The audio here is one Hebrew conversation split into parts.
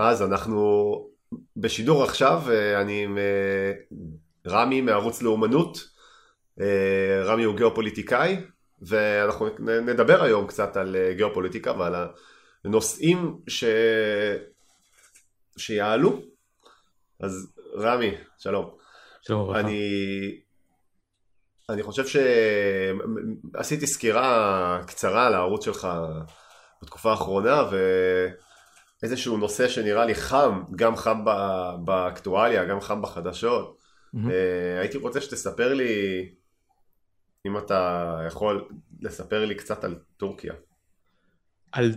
אז אנחנו בשידור עכשיו, אה, אני עם אה, רמי מערוץ לאומנות, אה, רמי הוא גיאופוליטיקאי, ואנחנו נדבר היום קצת על גיאופוליטיקה ועל הנושאים ש... שיעלו. אז רמי, שלום. שלום וברכה. אני, אני חושב שעשיתי סקירה קצרה על הערוץ שלך בתקופה האחרונה, ו... איזשהו נושא שנראה לי חם, גם חם באקטואליה, גם חם בחדשות. Mm-hmm. הייתי רוצה שתספר לי, אם אתה יכול לספר לי קצת על טורקיה. על,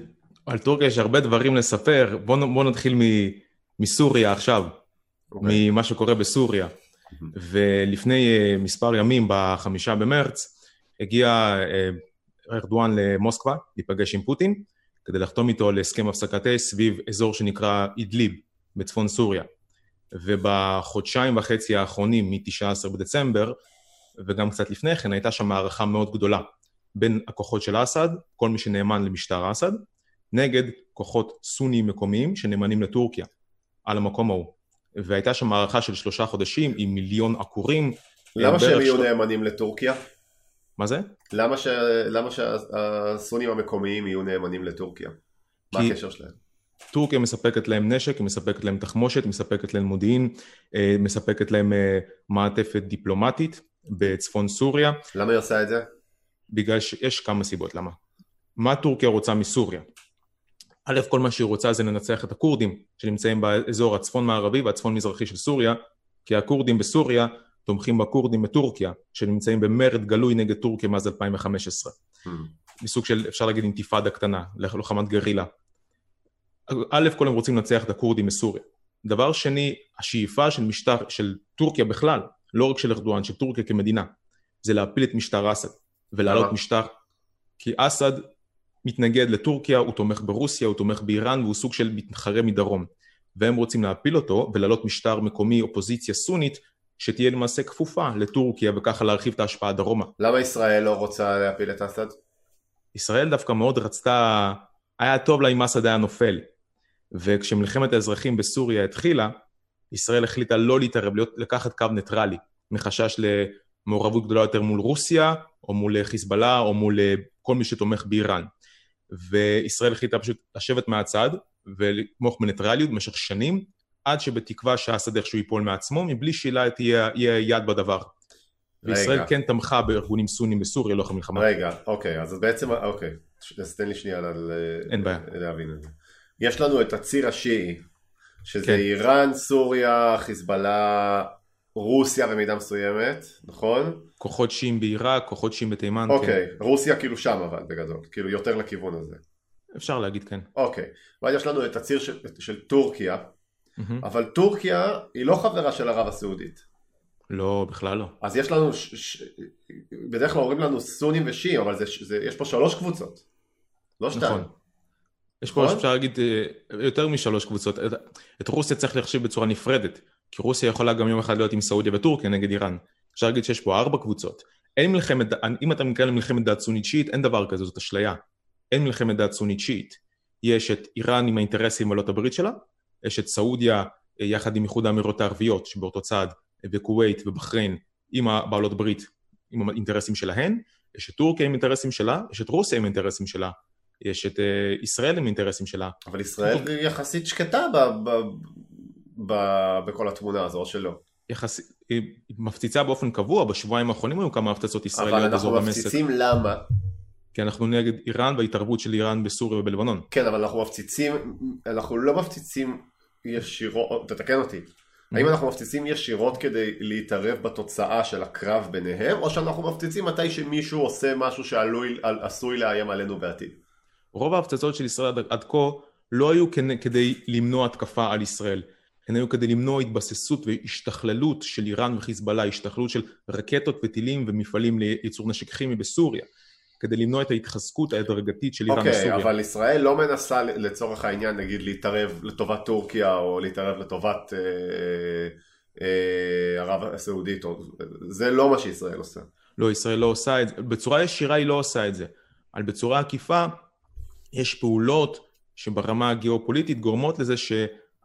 על טורקיה יש הרבה דברים לספר, בוא, בוא נתחיל מ, מסוריה עכשיו, okay. אוקיי. ממה שקורה בסוריה. Mm-hmm. ולפני uh, מספר ימים, בחמישה במרץ, הגיע uh, ארדואן למוסקבה, להיפגש עם פוטין, כדי לחתום איתו על הסכם הפסקת אש סביב אזור שנקרא אידליב בצפון סוריה. ובחודשיים וחצי האחרונים, מ-19 בדצמבר, וגם קצת לפני כן, הייתה שם מערכה מאוד גדולה בין הכוחות של אסד, כל מי שנאמן למשטר אסד, נגד כוחות סוניים מקומיים שנאמנים לטורקיה, על המקום ההוא. והייתה שם מערכה של שלושה חודשים עם מיליון עקורים. למה שהם יהיו של... נאמנים לטורקיה? מה זה? למה, ש... למה שהסונים המקומיים יהיו נאמנים לטורקיה? מה הקשר שלהם? טורקיה מספקת להם נשק, היא מספקת להם תחמושת, מספקת להם מודיעין, אה, מספקת להם אה, מעטפת דיפלומטית בצפון סוריה. למה היא עושה את זה? בגלל שיש כמה סיבות למה. מה טורקיה רוצה מסוריה? א', כל מה שהיא רוצה זה לנצח את הכורדים שנמצאים באזור הצפון מערבי והצפון מזרחי של סוריה, כי הכורדים בסוריה תומכים בכורדים בטורקיה, שנמצאים במרד גלוי נגד טורקיה מאז 2015. Mm. מסוג של, אפשר להגיד, אינתיפאדה קטנה, לוחמת גרילה. א', כל הם רוצים לנצח את הכורדים מסוריה. דבר שני, השאיפה של משטר, של טורקיה בכלל, לא רק של ארדואן, של טורקיה כמדינה, זה להפיל את משטר אסד, ולהעלות משטר, כי אסד מתנגד לטורקיה, הוא תומך ברוסיה, הוא תומך באיראן, והוא סוג של מתחרה מדרום. והם רוצים להפיל אותו ולהעלות משטר מקומי, אופוזיציה סונית, שתהיה למעשה כפופה לטורקיה וככה להרחיב את ההשפעה דרומה. למה ישראל לא רוצה להפיל את אסד? ישראל דווקא מאוד רצתה, היה טוב לה אם אסד היה נופל. וכשמלחמת האזרחים בסוריה התחילה, ישראל החליטה לא להתערב, להיות, לקחת קו ניטרלי, מחשש למעורבות גדולה יותר מול רוסיה, או מול חיזבאללה, או מול כל מי שתומך באיראן. וישראל החליטה פשוט לשבת מהצד ולתמוך בניטרליות במשך שנים, עד שבתקווה שאסד איכשהו ייפול מעצמו, מבלי שאלה תהיה יד בדבר. וישראל כן תמכה בארגונים סונים בסוריה לאורך המלחמה. רגע, אוקיי, אז בעצם, אוקיי, אז תן לי שנייה אין בעיה. להבין את זה. יש לנו את הציר השיעי, שזה כן. איראן, סוריה, חיזבאללה, רוסיה במידה מסוימת, נכון? כוחות שיעים בעיראק, כוחות שיעים בתימן, אוקיי, כן. אוקיי, רוסיה כאילו שם אבל בגדול, כאילו יותר לכיוון הזה. אפשר להגיד כן. אוקיי, ואז יש לנו את הציר של, של טורקיה, Mm-hmm. אבל טורקיה היא לא חברה של ערב הסעודית. לא, בכלל לא. אז יש לנו, ש... ש... בדרך כלל אומרים לנו סונים ושיעים, אבל זה, זה, יש פה שלוש קבוצות, לא שתיים. נכון. יש פה, נכון? אפשר להגיד, אה, יותר משלוש קבוצות. את, את רוסיה צריך להחשיב בצורה נפרדת, כי רוסיה יכולה גם יום אחד להיות עם סעודיה וטורקיה נגד איראן. אפשר להגיד שיש פה ארבע קבוצות. אין מלחמת, אם אתה מתקרב למלחמת דת סונית שיעית, אין דבר כזה, זאת אשליה. אין מלחמת דת סונית שיעית. יש את איראן עם האינטרסים בעלות הברית שלה, יש את סעודיה אה, יחד עם איחוד האמירות הערביות שבאותו צד, אה, וכווית ובחריין עם הבעלות ברית, עם האינטרסים שלהן, יש את טורקיה עם אינטרסים שלה, יש את רוסיה עם אינטרסים שלה, יש את אה, ישראל עם אינטרסים שלה. אבל ישראל היא יחסית שקטה ב, ב, ב, בכל התמונה הזו, או שלא? יחסית, היא מפציצה באופן קבוע, בשבועיים האחרונים היו כמה הפצצות ישראליות באזור דמשק. אבל אנחנו מפציצים למה? כי אנחנו נגד איראן וההתערבות של איראן בסוריה ובלבנון. כן, אבל אנחנו מפציצים, אנחנו לא מפציצים ישירות, תתקן אותי, האם אנחנו מפציצים ישירות כדי להתערב בתוצאה של הקרב ביניהם, או שאנחנו מפציצים מתי שמישהו עושה משהו שעשוי לאיים עלינו בעתיד? רוב ההפצצות של ישראל עד כה לא היו כדי למנוע התקפה על ישראל, הן היו כדי למנוע התבססות והשתכללות של איראן וחיזבאללה, השתכללות של רקטות וטילים ומפעלים לייצור נשק כימי בסוריה. כדי למנוע את ההתחזקות ההדרגתית של איראן okay, בסוריה. אוקיי, אבל ישראל לא מנסה לצורך העניין נגיד להתערב לטובת טורקיה או להתערב לטובת אה, אה, ערב הסעודית, או, זה לא מה שישראל עושה. לא, ישראל לא עושה את זה, בצורה ישירה היא לא עושה את זה, אבל בצורה עקיפה יש פעולות שברמה הגיאופוליטית גורמות לזה ש...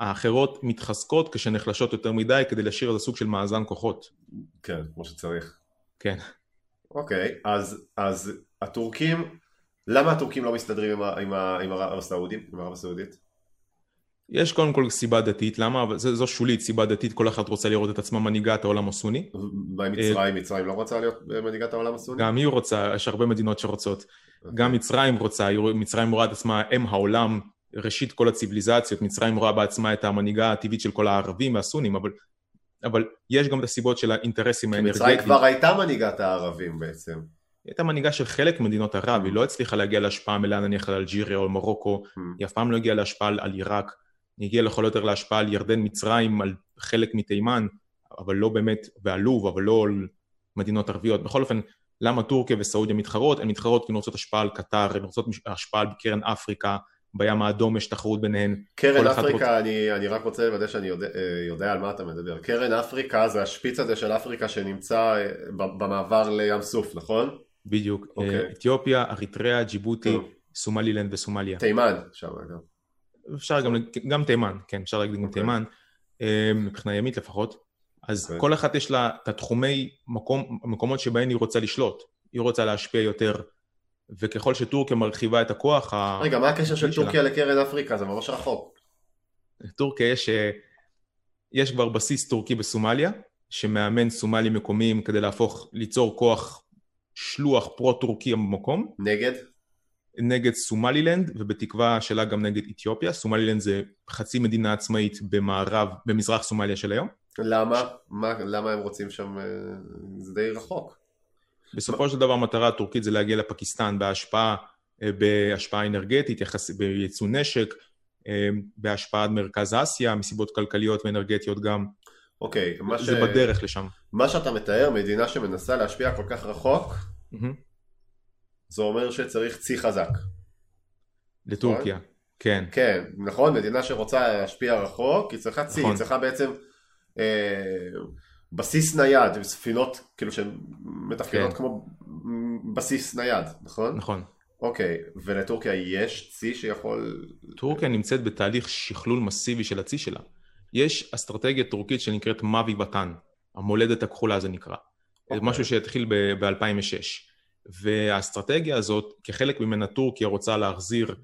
האחרות מתחזקות כשנחלשות יותר מדי כדי להשאיר איזה סוג של מאזן כוחות. כן, כמו שצריך. כן. אוקיי, אז, אז הטורקים, למה הטורקים לא מסתדרים עם, ערב הסעודים, עם ערב הסעודית? יש קודם כל סיבה דתית, למה? אבל זו, זו שולית, סיבה דתית, כל אחד רוצה לראות את עצמה מנהיגת העולם הסוני. מה עם מצרים? מצרים לא רוצה להיות מנהיגת העולם הסוני? גם היא רוצה, יש הרבה מדינות שרוצות. גם מצרים רוצה, מצרים רואה את עצמה אם העולם, ראשית כל הציוויליזציות, מצרים רואה בעצמה את המנהיגה הטבעית של כל הערבים והסונים, אבל, אבל יש גם את הסיבות של האינטרסים כי מצרים האנרגטיים. כבר הייתה מנהיגת הערבים בעצם. היא הייתה מנהיגה של חלק ממדינות ערב, היא לא הצליחה להגיע להשפעה מלאה נניח על אלג'יריה או מרוקו, Hmm. היא אף פעם לא הגיעה להשפעה על- על עיראק, היא הגיעה לכל יותר להשפעה על ירדן מצרים, על חלק מתימן, אבל לא באמת, ועל לוב, אבל לא על מדינות ערביות. בכל אופן, למה טורקיה וסעודיה מתחרות? הן מתחרות כי הן רוצות השפעה על קטר, הן רוצות השפעה על קרן אפריקה, בים האדום יש תחרות ביניהן. קרן אפריקה, רוצה- אני, אני רק רוצה לוודא שאני יודע, אה, יודע על מה אתה מדבר. קרן אפריקה זה השפיץ הזה של אפריקה שנמצא אה, במעבר לים סוף, נכון? בדיוק. אוקיי. אה, אתיופיה, אריתריאה, ג'יבוטי, טוב. סומלילנד וסומליה. תימן, שם אגב. אפשר גם, גם תימן, כן, אפשר להגיד גם אוקיי. תימן, אה, מבחינה ימית לפחות. אז אוקיי. כל אחת יש לה את התחומי מקום, מקומות שבהן היא רוצה לשלוט. היא רוצה להשפיע יותר, וככל שטורקיה מרחיבה את הכוח, ה- רגע, מה הקשר של שלה. טורקיה לקרן אפריקה? זה ממש רחוק. טורקיה יש, אה, יש כבר בסיס טורקי בסומליה, שמאמן סומלים מקומיים כדי להפוך, ליצור כוח שלוח פרו-טורקי במקום, נגד? נגד סומלילנד, ובתקווה שלה גם נגד אתיופיה. סומלילנד זה חצי מדינה עצמאית במערב, במזרח סומליה של היום. למה? מה, למה הם רוצים שם? אה, זה די רחוק. בסופו של דבר המטרה הטורקית זה להגיע לפקיסטן בהשפעה, אה, בהשפעה אנרגטית, יחס, בייצוא נשק, אה, בהשפעת מרכז אסיה, מסיבות כלכליות ואנרגטיות גם. אוקיי, מה, ש... זה בדרך לשם. מה שאתה מתאר, מדינה שמנסה להשפיע כל כך רחוק, מהמם. זה אומר שצריך צי חזק. לטורקיה, כן. כן, נכון, מדינה שרוצה להשפיע רחוק, היא צריכה צי, נכון. היא צריכה בעצם אה, בסיס נייד, ספינות כאילו שהן מתפקדות כן. כמו בסיס נייד, נכון? נכון. אוקיי, ולטורקיה יש צי שיכול... טורקיה נמצאת בתהליך שכלול מסיבי של הצי שלה. יש אסטרטגיה טורקית שנקראת Mavi Vatan, המולדת הכחולה זה נקרא. זה אוקיי. משהו שהתחיל ב-2006. והאסטרטגיה הזאת, כחלק ממנה טורקיה רוצה להחזיר,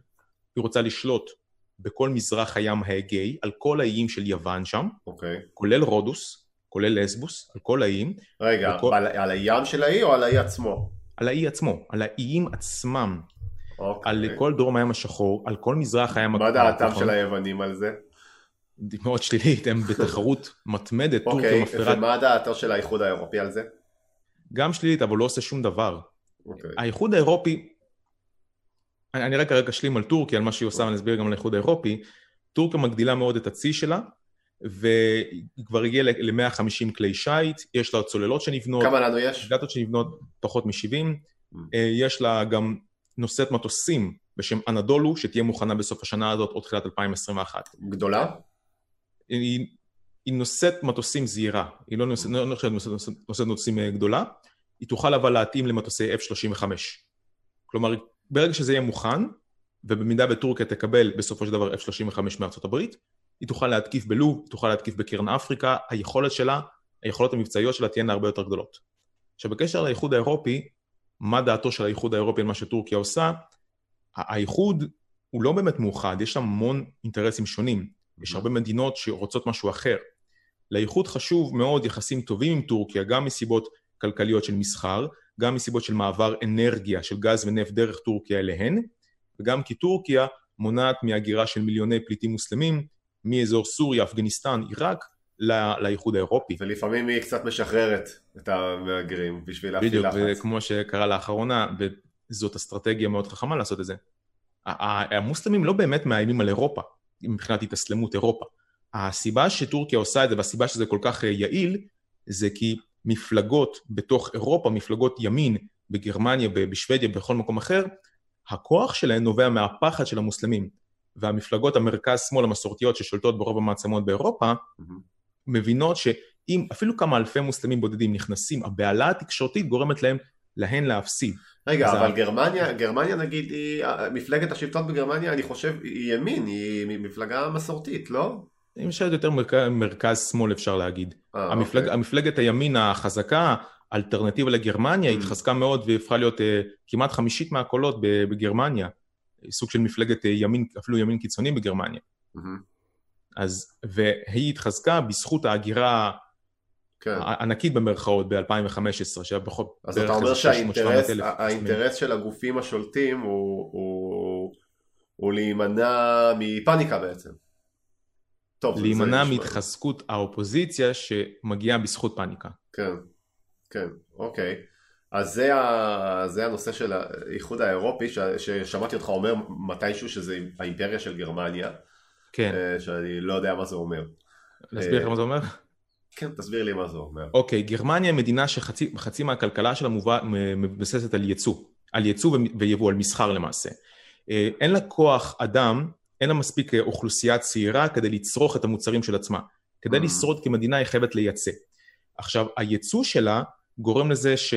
היא רוצה לשלוט בכל מזרח הים האגאי, על כל האיים של יוון שם, אוקיי. כולל רודוס, כולל לסבוס, על כל האיים, רגע, וכל- על, על הים של האי או על האי עצמו? על האי עצמו, על האיים עצמם, אוקיי. על כל דרום הים השחור, על כל מזרח הים מה דעתם. של היוונים על זה? מאוד שלילית, הם בתחרות מתמדת, טורקיה אוקיי, מפרה ומה דעתו של האיחוד האירופי על זה? גם שלילית, אבל לא עושה שום דבר. אוקיי. האיחוד האירופי, אני, אני רק רגע אשלים על טורקיה, על מה שהיא עושה, ואני אסביר גם על האיחוד האירופי. טורקיה מגדילה מאוד את הצי שלה, והיא כבר הגיעה ל-150 כלי שיט, יש לה צוללות שנבנות, כמה לנו יש? גטות שנבנות פחות מ-70, יש לה גם נושאת מטוסים בשם אנדולו, שתהיה מוכנה בסוף השנה הזאת או תחילת 2021. גדולה? היא, היא נושאת מטוסים זעירה, היא לא נושאת, לא נושאת, נושאת, מטוסים אה, גדולה, היא תוכל אבל להתאים למטוסי F-35. כלומר, ברגע שזה יהיה מוכן, ובמידה וטורקיה תקבל בסופו של דבר F-35 מארצות הברית, היא תוכל להתקיף בלוב, היא תוכל להתקיף בקרן אפריקה, היכולת שלה, היכולות המבצעיות שלה תהיינה הרבה יותר גדולות. עכשיו בקשר לאיחוד האירופי, מה דעתו של האיחוד האירופי על מה שטורקיה עושה? האיחוד הוא לא באמת מאוחד, יש המון אינטרסים שונים. יש הרבה מדינות שרוצות משהו אחר. לאיחוד חשוב מאוד יחסים טובים עם טורקיה, גם מסיבות כלכליות של מסחר, גם מסיבות של מעבר אנרגיה של גז ונפט דרך טורקיה אליהן, וגם כי טורקיה מונעת מהגירה של מיליוני פליטים מוסלמים מאזור סוריה, אפגניסטן, עיראק, לא- לאיחוד האירופי. ולפעמים היא קצת משחררת את המהגרים בשביל להפעיל בדיוק, לחץ. וכמו שקרה לאחרונה, וזאת אסטרטגיה מאוד חכמה לעשות את זה. המוסלמים לא באמת מאיימים על אירופה, מבחינת התאסלמות אירופה. הסיבה שטורקיה עושה את זה, והסיבה שזה כל כך אה, יעיל, זה כי מפלגות בתוך אירופה, מפלגות ימין, בגרמניה, בשוודיה, בכל מקום אחר, הכוח שלהן נובע מהפחד של המוסלמים. והמפלגות המרכז-שמאל המסורתיות ששולטות ברוב המעצמות באירופה, מהמם. מבינות שאם אפילו כמה אלפי מוסלמים בודדים נכנסים, הבהלה התקשורתית גורמת להם, להן להפסיד. רגע, אז אבל גרמניה, גרמניה נגיד, היא, מפלגת השלטון בגרמניה, אני חושב, היא ימין, היא מפלגה מסורתית, לא? היא ממשלת יותר מרכז, מרכז-שמאל אפשר להגיד. אה, המפלג, אוקיי. המפלגת הימין החזקה, האלטרנטיבה לגרמניה, Mm. התחזקה מאוד והפכה להיות אה, כמעט חמישית מהקולות בגרמניה. סוג של מפלגת אה, ימין, אפילו ימין קיצוני בגרמניה. מהמם. אז, והיא התחזקה בזכות ההגירה כן. הענקית במרכאות ב-2015, שהיה פחות, אז אתה אומר כזה 600, שהאינטרס 700 אלף האינטרס של הגופים השולטים הוא, הוא, הוא להימנע מפאניקה בעצם. טוב, להימנע מהתחזקות האופוזיציה שמגיעה בזכות פאניקה. כן, כן, אוקיי. אז זה, ה, זה הנושא של האיחוד האירופי, ש, ששמעתי אותך אומר מתישהו שזה האימפריה של גרמניה, כן, אה, שאני לא יודע מה זה אומר. להסביר לך אה, מה זה אומר? כן, תסביר לי מה זה אומר. אוקיי, גרמניה היא מדינה שחצי חצי מהכלכלה שלה מובא- מבוססת על ייצוא, על ייצוא ויבוא, על מסחר למעשה. אה, אין לה כוח אדם, אין לה מספיק אה, אוכלוסייה צעירה כדי לצרוך את המוצרים של עצמה. כדי Mm. לשרוד כמדינה היא חייבת לייצא. עכשיו, הייצוא שלה גורם לזה ש...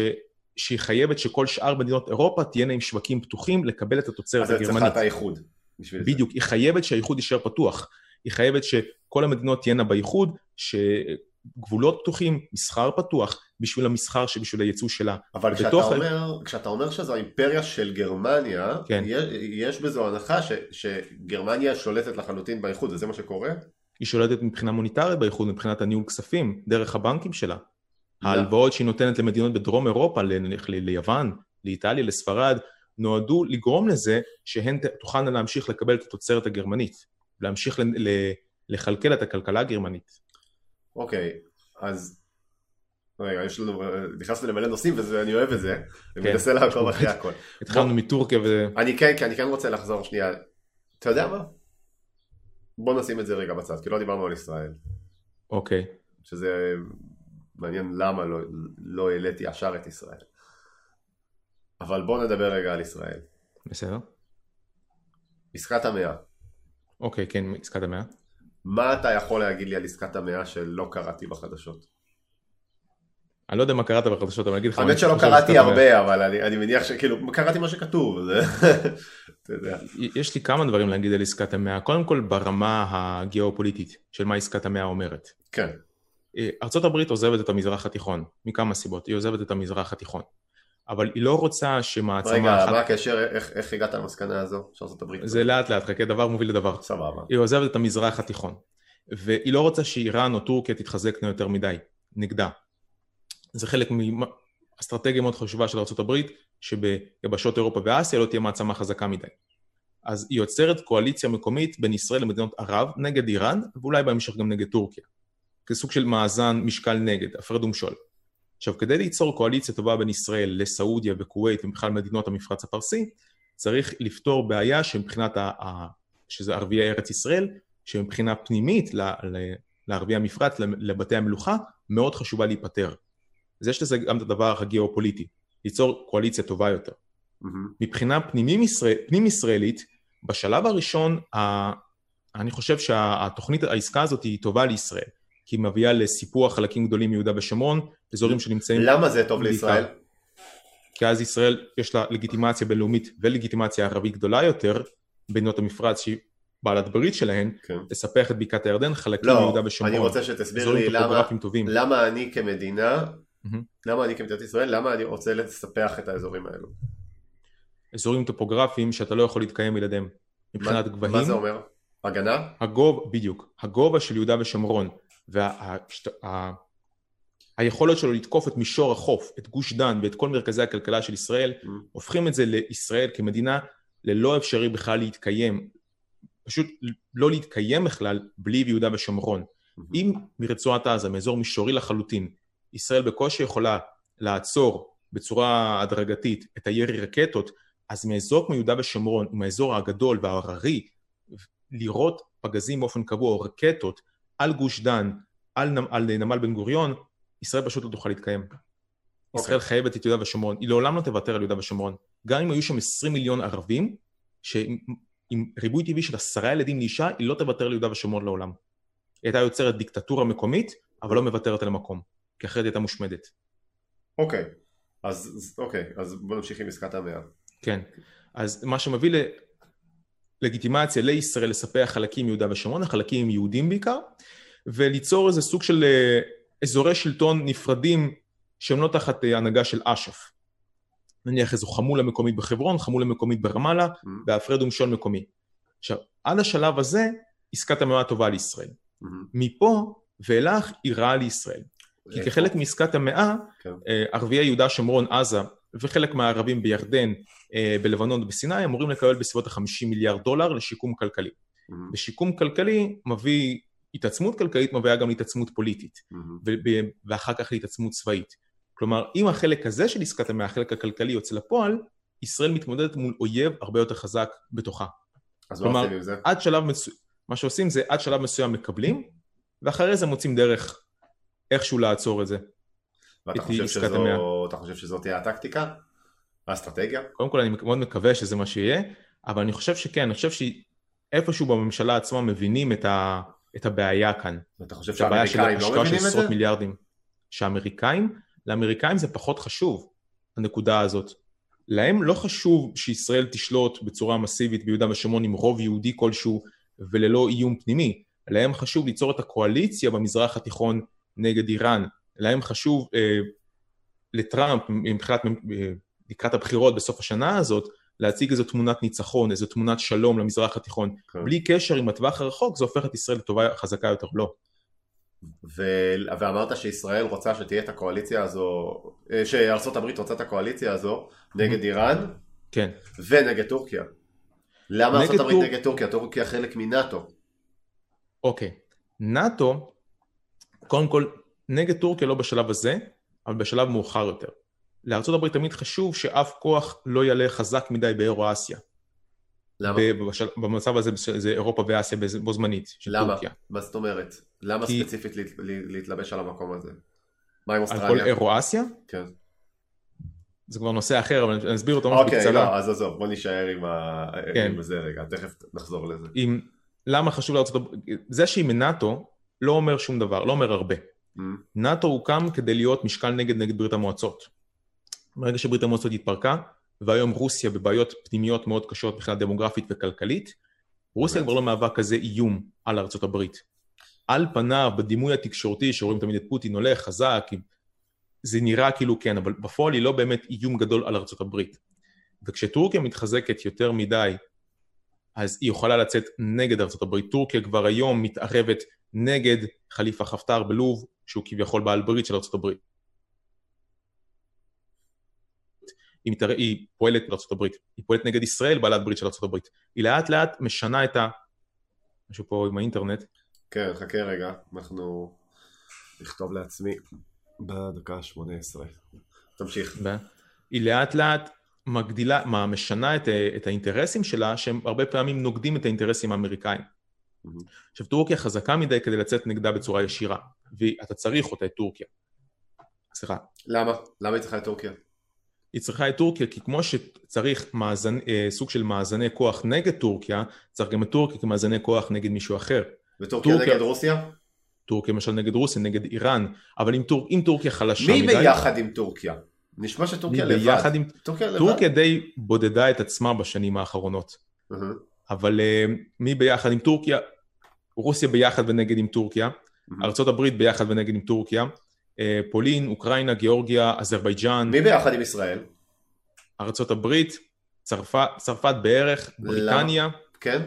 שהיא חייבת שכל שאר מדינות אירופה תהיינה עם שווקים פתוחים לקבל את התוצרת אז זה צריכה הגרמנית. את האיחוד. בשביל זה. בדיוק, היא חייבת שהאיחוד יישאר פתוח. היא חייבת שכל המדינות תהיינה באיחוד, שגבולות פתוחים, מסחר פתוח, בשביל המסחר שבשביל הייצוא שלה. אבל כשאתה בתוך אומר, כשאתה אומר שזו האימפריה של גרמניה, כן. יש, יש בזו הנחה ש, שגרמניה שולטת לחלוטין באיחוד, וזה מה שקורה? היא שולטת מבחינה מוניטרית באיחוד, מבחינת הניהול כספים, דרך הבנקים שלה. לא. ההלוואות שהיא נותנת למדינות בדרום אירופה, נניח ל- ליוון, לאיטליה, לספרד, נועדו לגרום לזה שהן תוכלנה להמשיך לקבל את התוצרת הגרמנית, להמשיך ל- ל- לכלכל את הכלכלה הגרמנית. אוקיי, אז... רגע, יש לנו, נכנסנו למלא נושאים ואני אוהב את זה, אני כן. מנסה לעקוב אחרי הכל. התחלנו מטורקיה ו... אני כן, כי אני כן רוצה לחזור שנייה, אתה יודע מה? בוא נשים את זה רגע בצד, כי לא דיברנו על ישראל, אוקיי, שזה מעניין למה לא, לא העליתי ישר את ישראל. אבל בוא נדבר רגע על ישראל. בסדר. עסקת המאה. אוקיי, כן, עסקת המאה. מה אתה יכול להגיד לי על עסקת המאה שלא קראתי בחדשות? אני לא יודע מה קראת בחדשות, אבל אני אגיד לך... האמת שלא קראתי. הרבה, אבל אני, אני מניח שכאילו, קראתי מה שכתוב, אתה יודע. יש לי כמה דברים להגיד על עסקת המאה. קודם כל, ברמה הגיאופוליטית של מה עסקת המאה אומרת. כן, אה, ארה"ב עוזבת את המזרח התיכון, מכמה סיבות, היא עוזבת את המזרח התיכון. אבל היא לא רוצה שמעצמה רגע, אחת... מה הקשר, איך, איך הגעת למסקנה הזו שארצות הברית? זה לאט לאט, חכה, דבר מוביל לדבר. סבבה. היא עוזבת את המזרח התיכון. והיא לא רוצה שאיראן או טורקיה תתחזקנה יותר מדי, נגדה. זה חלק מאסטרטגיה מאוד חשובה של ארה"ב, שביבשות אירופה ואסיה לא תהיה מעצמה חזקה מדי. אז היא יוצרת קואליציה מקומית בין ישראל למדינות ערב נגד איראן, ואולי בהמשך גם נגד טורקיה. כסוג של מאזן משקל נגד, הפרד ומשול. עכשיו, כדי ליצור קואליציה טובה בין ישראל לסעודיה וכווית ובכלל מדינות המפרץ הפרסי, צריך לפתור בעיה שמבחינת, ה- ה- שזה ערביי ארץ ישראל, שמבחינה פנימית ל- ל- לערביי המפרץ, לבתי המלוכה, מאוד חשובה להיפטר. אז יש לזה גם את הדבר הגיאופוליטי, ליצור קואליציה טובה יותר. מהמם. מבחינה פנימים ישראל, פנים ישראלית, בשלב הראשון, ה, אני חושב שהתוכנית, העסקה הזאת היא טובה לישראל, כי היא מביאה לסיפוח חלקים גדולים מיהודה ושומרון, אזורים שנמצאים... למה זה טוב בעיקר. לישראל? כי אז ישראל יש לה לגיטימציה בינלאומית ולגיטימציה ערבית גדולה יותר, מדינות המפרץ שהיא בעלת ברית שלהן, כן. לספח את בקעת הירדן, חלקים לא, מיהודה ושומרון. אני רוצה שתסביר לי למה, טובים. למה אני כמדינה, מהמם. למה אני כמדינת ישראל, למה אני רוצה לספח את האזורים האלו? אזורים טופוגרפיים שאתה לא יכול להתקיים בלעדיהם. מבחינת מה- גבהים, מה זה אומר? הגנה? הגובה, בדיוק, הגובה של יהודה ושומרון והיכולת שלו לתקוף את מישור החוף, את גוש דן ואת כל מרכזי הכלכלה של ישראל, Mm. הופכים את זה לישראל כמדינה ללא אפשרי בכלל להתקיים, פשוט לא להתקיים בכלל בלי יהודה ושומרון. אם מרצועת עזה, מאזור מישורי לחלוטין, ישראל בקושי יכולה לעצור בצורה הדרגתית את הירי רקטות, אז מאזור כמו יהודה ושומרון, עם האזור הגדול וההררי, לירות פגזים באופן קבוע או רקטות על גוש דן, על, נמ, על נמל בן גוריון, ישראל פשוט לא תוכל להתקיים. אוקיי. ישראל חייבת את יהודה ושומרון, היא לעולם לא תוותר על יהודה ושומרון. גם אם היו שם 20 מיליון ערבים, שעם עם ריבוי טבעי של עשרה ילדים לאישה, היא לא תוותר ליהודה ושומרון לעולם. היא הייתה יוצרת דיקטטורה מקומית, אבל לא מוותרת על המקום, כי אחרת היא הייתה מושמדת. אוקיי, אז אוקיי, אז בוא נמשיך עם עסקת המאה. כן. אז מה שמביא. לגיטימציה לישראל לספח חלקים מיהודה ושומרון, החלקים יהודים בעיקר, וליצור איזה סוג של אה, אזורי שלטון נפרדים שהם לא תחת אה, הנהגה של אש"ף. נניח איזו חמולה מקומית בחברון, חמולה מקומית ברמאללה, Mm-hmm. והפרד ומשול מקומי. עכשיו, עד השלב הזה, עסקת המאה טובה לישראל. מהמם. מפה ואילך היא רעה לישראל. כי איפה? כחלק מעסקת המאה, כן. אה, ערביי יהודה, שומרון, עזה, וחלק מהערבים בירדן, אה, בלבנון ובסיני, אמורים לקבל בסביבות ה-50 מיליארד דולר לשיקום כלכלי. מהמם. ושיקום כלכלי מביא, התעצמות כלכלית מביאה גם להתעצמות פוליטית, ב- ואחר כך להתעצמות צבאית. כלומר, אם החלק הזה של עסקת המאה, החלק הכלכלי יוצא לפועל, ישראל מתמודדת מול אויב הרבה יותר חזק בתוכה. אז מה כלומר, עושים עם זה? עד שלב מסוים, מה שעושים זה עד שלב מסוים מקבלים, ואחרי זה מוצאים דרך איכשהו לעצור את זה. ואתה את חושב שזו-. אתה חושב שזאת תהיה הטקטיקה? האסטרטגיה? קודם כל אני מאוד מקווה שזה מה שיהיה, אבל אני חושב שכן, אני חושב שאיפשהו בממשלה עצמה מבינים את, ה, את הבעיה כאן. ואתה חושב של שהאמריקאים לא השקעה של מבינים את עשרות זה? מיליארדים. שהאמריקאים, לאמריקאים זה פחות חשוב, הנקודה הזאת. להם לא חשוב שישראל תשלוט בצורה מסיבית ביהודה ושומרון עם רוב יהודי כלשהו וללא איום פנימי. להם חשוב ליצור את הקואליציה במזרח התיכון נגד איראן. להם חשוב אה, לטראמפ, מבחינת, אה, לקראת הבחירות בסוף השנה הזאת, להציג איזו תמונת ניצחון, איזו תמונת שלום למזרח התיכון. כן. בלי קשר עם הטווח הרחוק, זה הופך את ישראל לטובה חזקה יותר. לא. ו- ואמרת שישראל רוצה שתהיה את הקואליציה הזו, אה, הברית רוצה את הקואליציה הזו נגד איראן כן. ונגד טורקיה. למה הברית טור- נגד טורקיה? טורקיה חלק מנאטו. אוקיי. נאט"ו, קודם כל, נגד טורקיה לא בשלב הזה, אבל בשלב מאוחר יותר. לארה"ב תמיד חשוב שאף כוח לא יעלה חזק מדי באירו-אסיה. למה? ב- בשל- במצב הזה זה אירופה ואסיה בו זמנית, של למה? טורקיה. מה זאת אומרת? למה כי- ספציפית להת- לה- להתלבש על המקום הזה? מה עם על כל אוסטרליה? אירו-אסיה, כן. זה כבר נושא אחר, אבל אני אסביר אותו ממש אוקיי, בקצרה. לא, אז עזוב, בוא נישאר עם ה- כן. עם זה רגע, תכף נחזור לזה. עם למה חשוב לארצות הברית, זה שהיא מנאט"ו לא אומר שום דבר, לא אומר הרבה. Mm, נאט"ו הוקם כדי להיות משקל נגד נגד ברית המועצות. ברגע שברית המועצות התפרקה, והיום רוסיה בבעיות פנימיות מאוד קשות מבחינה דמוגרפית וכלכלית, רוסיה? כבר לא מהווה כזה איום על ארצות הברית. על פניו, בדימוי התקשורתי, שרואים תמיד את פוטין הולך חזק, זה נראה כאילו כן, אבל בפועל היא לא באמת איום גדול על ארצות הברית. וכשטורקיה מתחזקת יותר מדי, אז היא יכולה לצאת נגד הברית. טורקיה כבר היום מתערבת נגד חליפה חפטר בלוב, שהוא כביכול בעל ברית של הברית. היא, מתער... היא פועלת הברית, היא פועלת נגד ישראל, בעלת ברית של ארצות הברית. היא לאט לאט משנה את ה... משהו פה עם האינטרנט. כן, חכה רגע, אנחנו נכתוב לעצמי בדקה ה-18. תמשיך. ו- היא לאט לאט מגדילה, מה, משנה את, את האינטרסים שלה, שהם הרבה פעמים נוגדים את האינטרסים האמריקאים. מהמם. עכשיו, טורקיה חזקה מדי כדי לצאת נגדה בצורה ישירה, ואתה צריך אותה, את טורקיה. סליחה, למה? למה היא צריכה את טורקיה? היא צריכה את טורקיה, כי כמו שצריך מאזנ... אה, סוג של מאזני כוח נגד טורקיה, צריך גם את טורקיה כמאזני כוח נגד מישהו אחר. וטורקיה טורקיה- נגד רוסיה? טורקיה למשל נגד רוסיה, נגד איראן, אבל אם, טור... אם טורקיה חלשה מי מדי... ביחד עם טורקיה? נשמע שטורקיה לבד. ביחד עם... טורקיה לבד? טורקיה די בודדה את עצמה בשנים האחרונות. אבל uh, מי ביחד עם טורקיה? רוסיה ביחד ונגד עם טורקיה, הברית ביחד ונגד עם טורקיה, uh, פולין, אוקראינה, גיאורגיה, אזרבייג'אן, מי ביחד עם ישראל? ארצות הברית, צרפת, צרפת בערך, בריטניה, כן?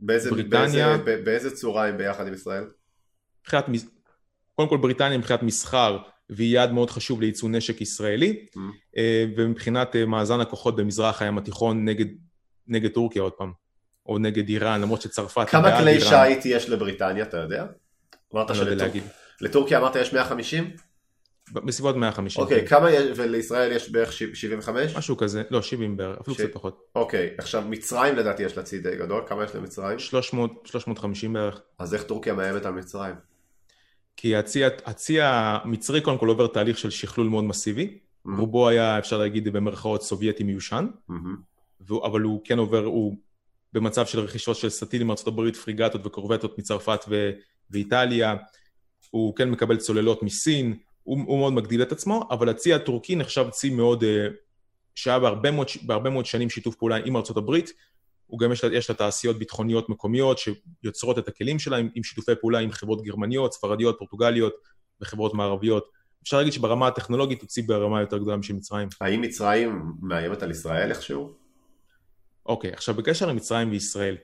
באיזה, בריטניה. באיזה, באיזה צורה הם ביחד עם ישראל? מבחינת, קודם כל בריטניה מבחינת מסחר והיא יעד מאוד חשוב לייצוא נשק ישראלי, Mm. ומבחינת אה, מאזן הכוחות במזרח הים התיכון נגד, נגד טורקיה עוד פעם, או נגד איראן, למרות שצרפת כמה כלי שיט יש לבריטניה, אתה יודע? אמרת לא יודע שלטור- להגיד, לטורקיה אמרת יש 150? בסביבות 150, אוקיי, כן. כמה יש, ולישראל יש בערך שבע- 75? משהו כזה, לא 70 בערך, אפילו ש- קצת פחות, אוקיי, עכשיו מצרים לדעתי יש לה צי די גדול, כמה יש למצרים? 300, 350 בערך. אז איך טורקיה מאיימת על מצרים? כי הצי, הצי המצרי קודם כל עובר תהליך של שכלול מאוד מסיבי, Mm. רובו היה אפשר להגיד במרכאות סובייטי מיושן. והוא- אבל הוא כן עובר, הוא במצב של רכישות של סטילים הברית, פריגטות וקורבטות מצרפת ו- ואיטליה, הוא כן מקבל צוללות מסין, הוא, הוא מאוד מגדיל את עצמו, אבל הצי הטורקי נחשב צי מאוד, אה, שהיה בהרבה מאוד, בהרבה מאוד שנים שיתוף פעולה עם הברית, הוא גם יש יש לה תעשיות ביטחוניות מקומיות שיוצרות את הכלים שלה עם, עם שיתופי פעולה עם חברות גרמניות, ספרדיות, פורטוגליות וחברות מערביות. אפשר להגיד שברמה הטכנולוגית הוא ציב ברמה יותר גדולה משל מצרים. האם מצרים מאיימת על ישראל איכשהו? אוקיי, עכשיו בקשר למצרים וישראל,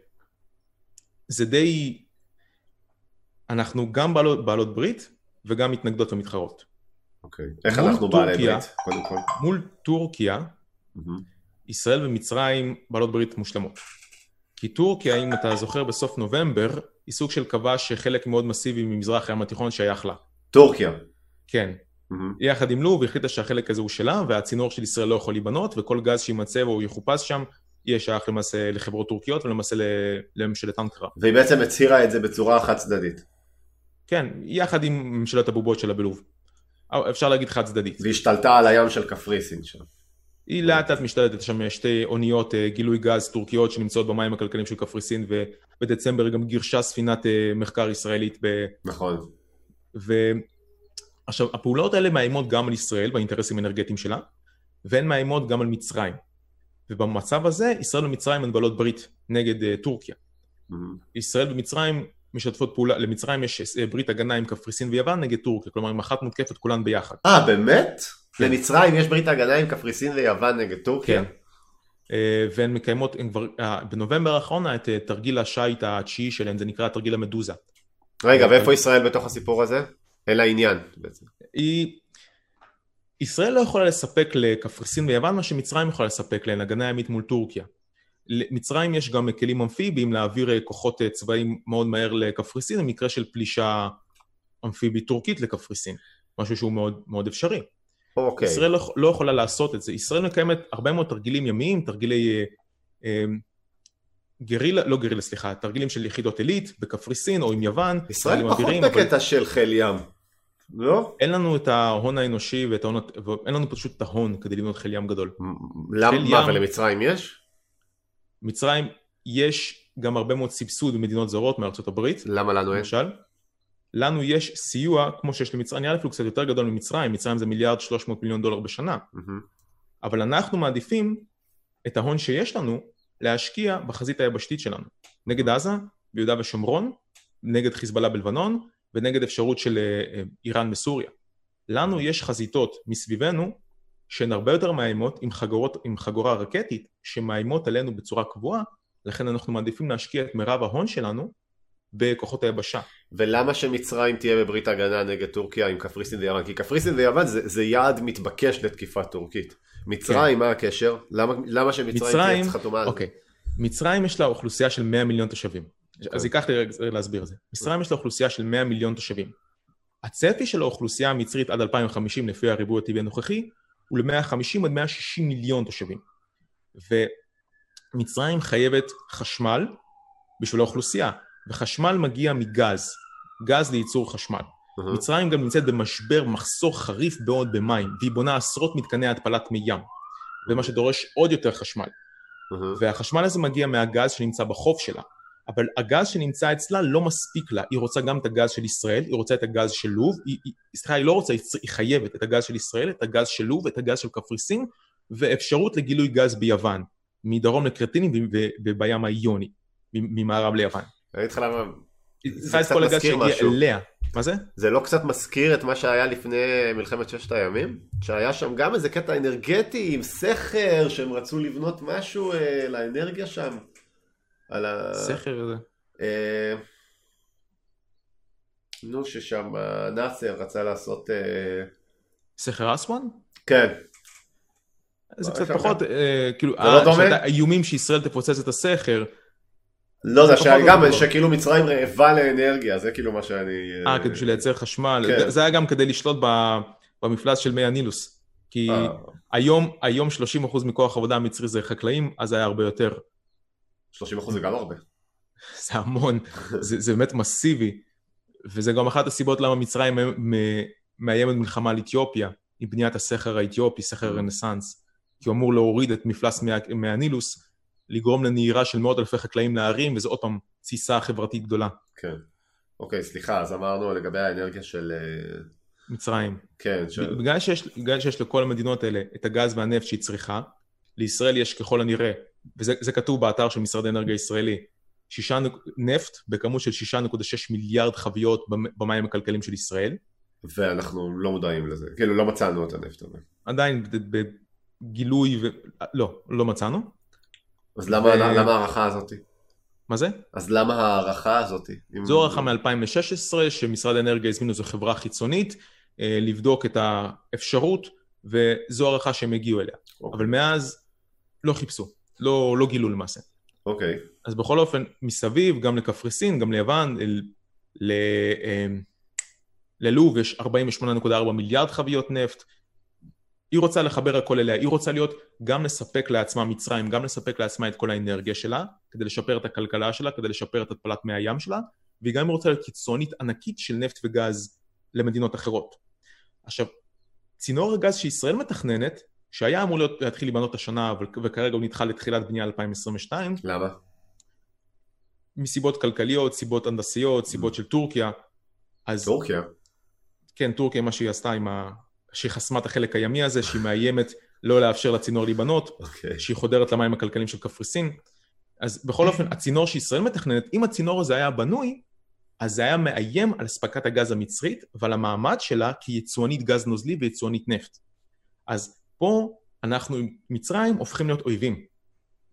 זה די... אנחנו גם בעלות, בעלות ברית וגם מתנגדות ומתחרות. אוקיי, איך אנחנו בעלי ברית, קודם כל? מול טורקיה, mm-hmm. ישראל ומצרים בעלות ברית מושלמות. כי טורקיה, אם אתה זוכר, בסוף נובמבר, היא סוג של קבע שחלק מאוד מסיבי ממזרח הים התיכון שייך לה. טורקיה. כן. Mm-hmm. יחד עם לוב, והחליטה שהחלק הזה הוא שלה, והצינור של ישראל לא יכול להיבנות, וכל גז שימצא או יחופש שם, יהיה שייך למעשה לחברות טורקיות ולמעשה לממשלת אנקרה. והיא בעצם הצהירה את זה בצורה חד צדדית. כן, יחד עם ממשלת הבובות שלה בלוב. אפשר להגיד חד צדדית. והשתלטה על הים של קפריסין שם. היא לאט לאט משתלטת, שם שתי אוניות אה, גילוי גז טורקיות שנמצאות במים הכלכליים של קפריסין ובדצמבר היא גם גירשה ספינת אה, מחקר ישראלית. ב... נכון. ו... עכשיו, הפעולות האלה מאיימות גם על ישראל באינטרסים האנרגטיים שלה, והן מאיימות גם על מצרים. ובמצב הזה, ישראל ומצרים הן בעלות ברית נגד uh, טורקיה. Mm-hmm. ישראל ומצרים משתפות פעולה, למצרים יש ברית הגנה עם קפריסין ויוון נגד טורקיה, כלומר אם אחת מותקפת כולן ביחד. אה, באמת? כן. למצרים יש ברית הגנה עם קפריסין ויוון נגד טורקיה? כן. אה, והן מקיימות, הן כבר, אה, בנובמבר האחרון את אה, תרגיל השיט התשיעי שלהן, זה נקרא תרגיל המדוזה. רגע, ואיפה ישראל בתוך הסיפור הזה? אין לה עניין בעצם. היא... ישראל לא יכולה לספק לקפריסין ויוון מה שמצרים יכולה לספק להן, הגנה ימית מול טורקיה. למצרים יש גם כלים אמפיביים להעביר כוחות צבאיים מאוד מהר לקפריסין במקרה של פלישה אמפיבית טורקית לקפריסין, משהו שהוא מאוד, מאוד אפשרי. אוקיי. ישראל לא, לא יכולה לעשות את זה. ישראל מקיימת הרבה מאוד תרגילים ימיים, תרגילי אה, אה, גרילה, לא גרילה, סליחה, תרגילים של יחידות עילית בקפריסין או עם יוון. ישראל פחות אווירים, בקטע אבל... של חיל ים, לא? אין לנו את ההון האנושי ואת ההון, ואין לנו פשוט את ההון כדי לבנות חיל ים גדול. למה? מה, ולמצרים יש? מצרים יש גם הרבה מאוד סבסוד במדינות זרות מארצות הברית. למה לנו אין? למשל. לנו יש סיוע כמו שיש למצרים, נראה לי אפילו קצת יותר גדול ממצרים, מצרים זה מיליארד 300 מיליון דולר בשנה. Mm-hmm. אבל אנחנו מעדיפים את ההון שיש לנו להשקיע בחזית היבשתית שלנו. נגד עזה, ביהודה ושומרון, נגד חיזבאללה בלבנון ונגד אפשרות של אה, איראן בסוריה. לנו יש חזיתות מסביבנו שהן הרבה יותר מאיימות עם, חגורות, עם חגורה רקטית שמאיימות עלינו בצורה קבועה, לכן אנחנו מעדיפים להשקיע את מירב ההון שלנו בכוחות היבשה. ולמה שמצרים תהיה בברית הגנה נגד טורקיה עם קפריסין ויוון? כי קפריסין ויוון זה, זה יעד מתבקש לתקיפה טורקית. מצרים, כן. מה הקשר? למה, למה שמצרים מצרים, תהיה חתומה על זה? אוקיי. מצרים יש לה אוכלוסייה של 100 מיליון תושבים. Okay. אז ייקח לי רגע להסביר את זה. מצרים יש לה אוכלוסייה של 100 מיליון תושבים. הצפי של האוכלוסייה המצרית עד 2050 לפי הריבוי הטבעי הנוכחי הוא ל-150 עד 160 מיליון תושבים. ומצרים חייבת חשמל בשביל האוכלוסייה. וחשמל מגיע מגז, גז לייצור חשמל. Uh-huh. מצרים גם נמצאת במשבר, מחסור חריף מאוד במים, והיא בונה עשרות מתקני התפלת מי ים, ומה שדורש עוד יותר חשמל. Uh-huh. והחשמל הזה מגיע מהגז שנמצא בחוף שלה, אבל הגז שנמצא אצלה לא מספיק לה, היא רוצה גם את הגז של ישראל, היא רוצה את הגז של לוב, היא, היא, סליחה, היא לא רוצה, היא חייבת את הגז של ישראל, את הגז של לוב, את הגז של קפריסין, ואפשרות לגילוי גז ביוון, מדרום לקרטינים ובים האיוני, ממערב ליוון. אני אגיד לך למה... זה קצת מזכיר משהו. אליה. מה זה? זה לא קצת מזכיר את מה שהיה לפני מלחמת ששת הימים? שהיה שם גם איזה קטע אנרגטי עם סכר שהם רצו לבנות משהו אה, לאנרגיה שם. על ה... סכר זה. אה... נו, ששם נאצר רצה לעשות... אה... סכר אסואן? כן. זה קצת פחות, אה, כאילו, זה לא דומה? האיומים שישראל תפוצץ את הסכר. לא, זה שגם שכאילו מצרים רעבה לאנרגיה, זה כאילו מה שאני... אה, כדי בשביל לייצר חשמל. כן. זה היה גם כדי לשלוט במפלס של מי הנילוס. כי אה. היום, היום 30% מכוח העבודה המצרי זה חקלאים, אז היה הרבה יותר. 30% זה גם הרבה. זה המון, זה, זה באמת מסיבי. וזה גם אחת הסיבות למה מצרים מאיימת מלחמה על אתיופיה, עם בניית הסכר האתיופי, סכר. רנסאנס. כי הוא אמור להוריד את מפלס מי הנילוס, לגרום לנהירה של מאות אלפי חקלאים לערים, וזה עוד פעם תסיסה חברתית גדולה. כן. אוקיי, סליחה, אז אמרנו לגבי האנרגיה של... אה, מצרים. כן. של... בגלל שיש, בגלל שיש לכל המדינות האלה את הגז והנפט שהיא צריכה, לישראל יש ככל הנראה וזה כתוב באתר של משרד האנרגיה הישראלי, שישה נפט בכמות של 6.6 מיליארד חביות במים הכלכליים של ישראל. ואנחנו לא מודעים לזה, כאילו לא מצאנו את הנפט הזה. עדיין בגילוי, ו... לא, לא מצאנו. אז למה, ו... למה ההערכה הזאתי? מה זה? אז למה ההערכה הזאת? זו הערכה מ-2016, שמשרד האנרגיה הזמין איזו חברה חיצונית אה, לבדוק את האפשרות, וזו הערכה שהם הגיעו אליה. אוקיי. אבל מאז לא חיפשו, לא, לא גילו למעשה. אוקיי. Okay. אז בכל אופן, מסביב, גם לקפריסין, גם ליוון, ל... אה, ללוב יש 48.4 מיליארד חביות נפט, היא רוצה לחבר הכל אליה, היא רוצה להיות, גם לספק לעצמה מצרים, גם לספק לעצמה את כל האנרגיה שלה, כדי לשפר את הכלכלה שלה, כדי לשפר את התפלת מי הים שלה, והיא גם רוצה להיות קיצונית ענקית של נפט וגז למדינות אחרות. עכשיו, צינור הגז שישראל מתכננת, שהיה אמור להיות, להתחיל לבנות השנה, וכרגע הוא נדחה לתחילת בנייה 2022. למה? מסיבות כלכליות, סיבות הנדסיות, סיבות mm. של טורקיה. אז... טורקיה? כן, טורקיה, מה שהיא עשתה עם ה... שהיא חסמה את החלק הימי הזה, שהיא מאיימת לא לאפשר לצינור להיבנות, okay. אוקיי. שהיא חודרת למים הכלכליים של קפריסין. אז בכל אופן, הצינור שישראל מתכננת, אם הצינור הזה היה בנוי, אז זה היה מאיים על אספקת הגז המצרית ועל המעמד שלה כיצואנית גז נוזלי ויצואנית נפט. אז פה אנחנו עם מצרים הופכים להיות אויבים.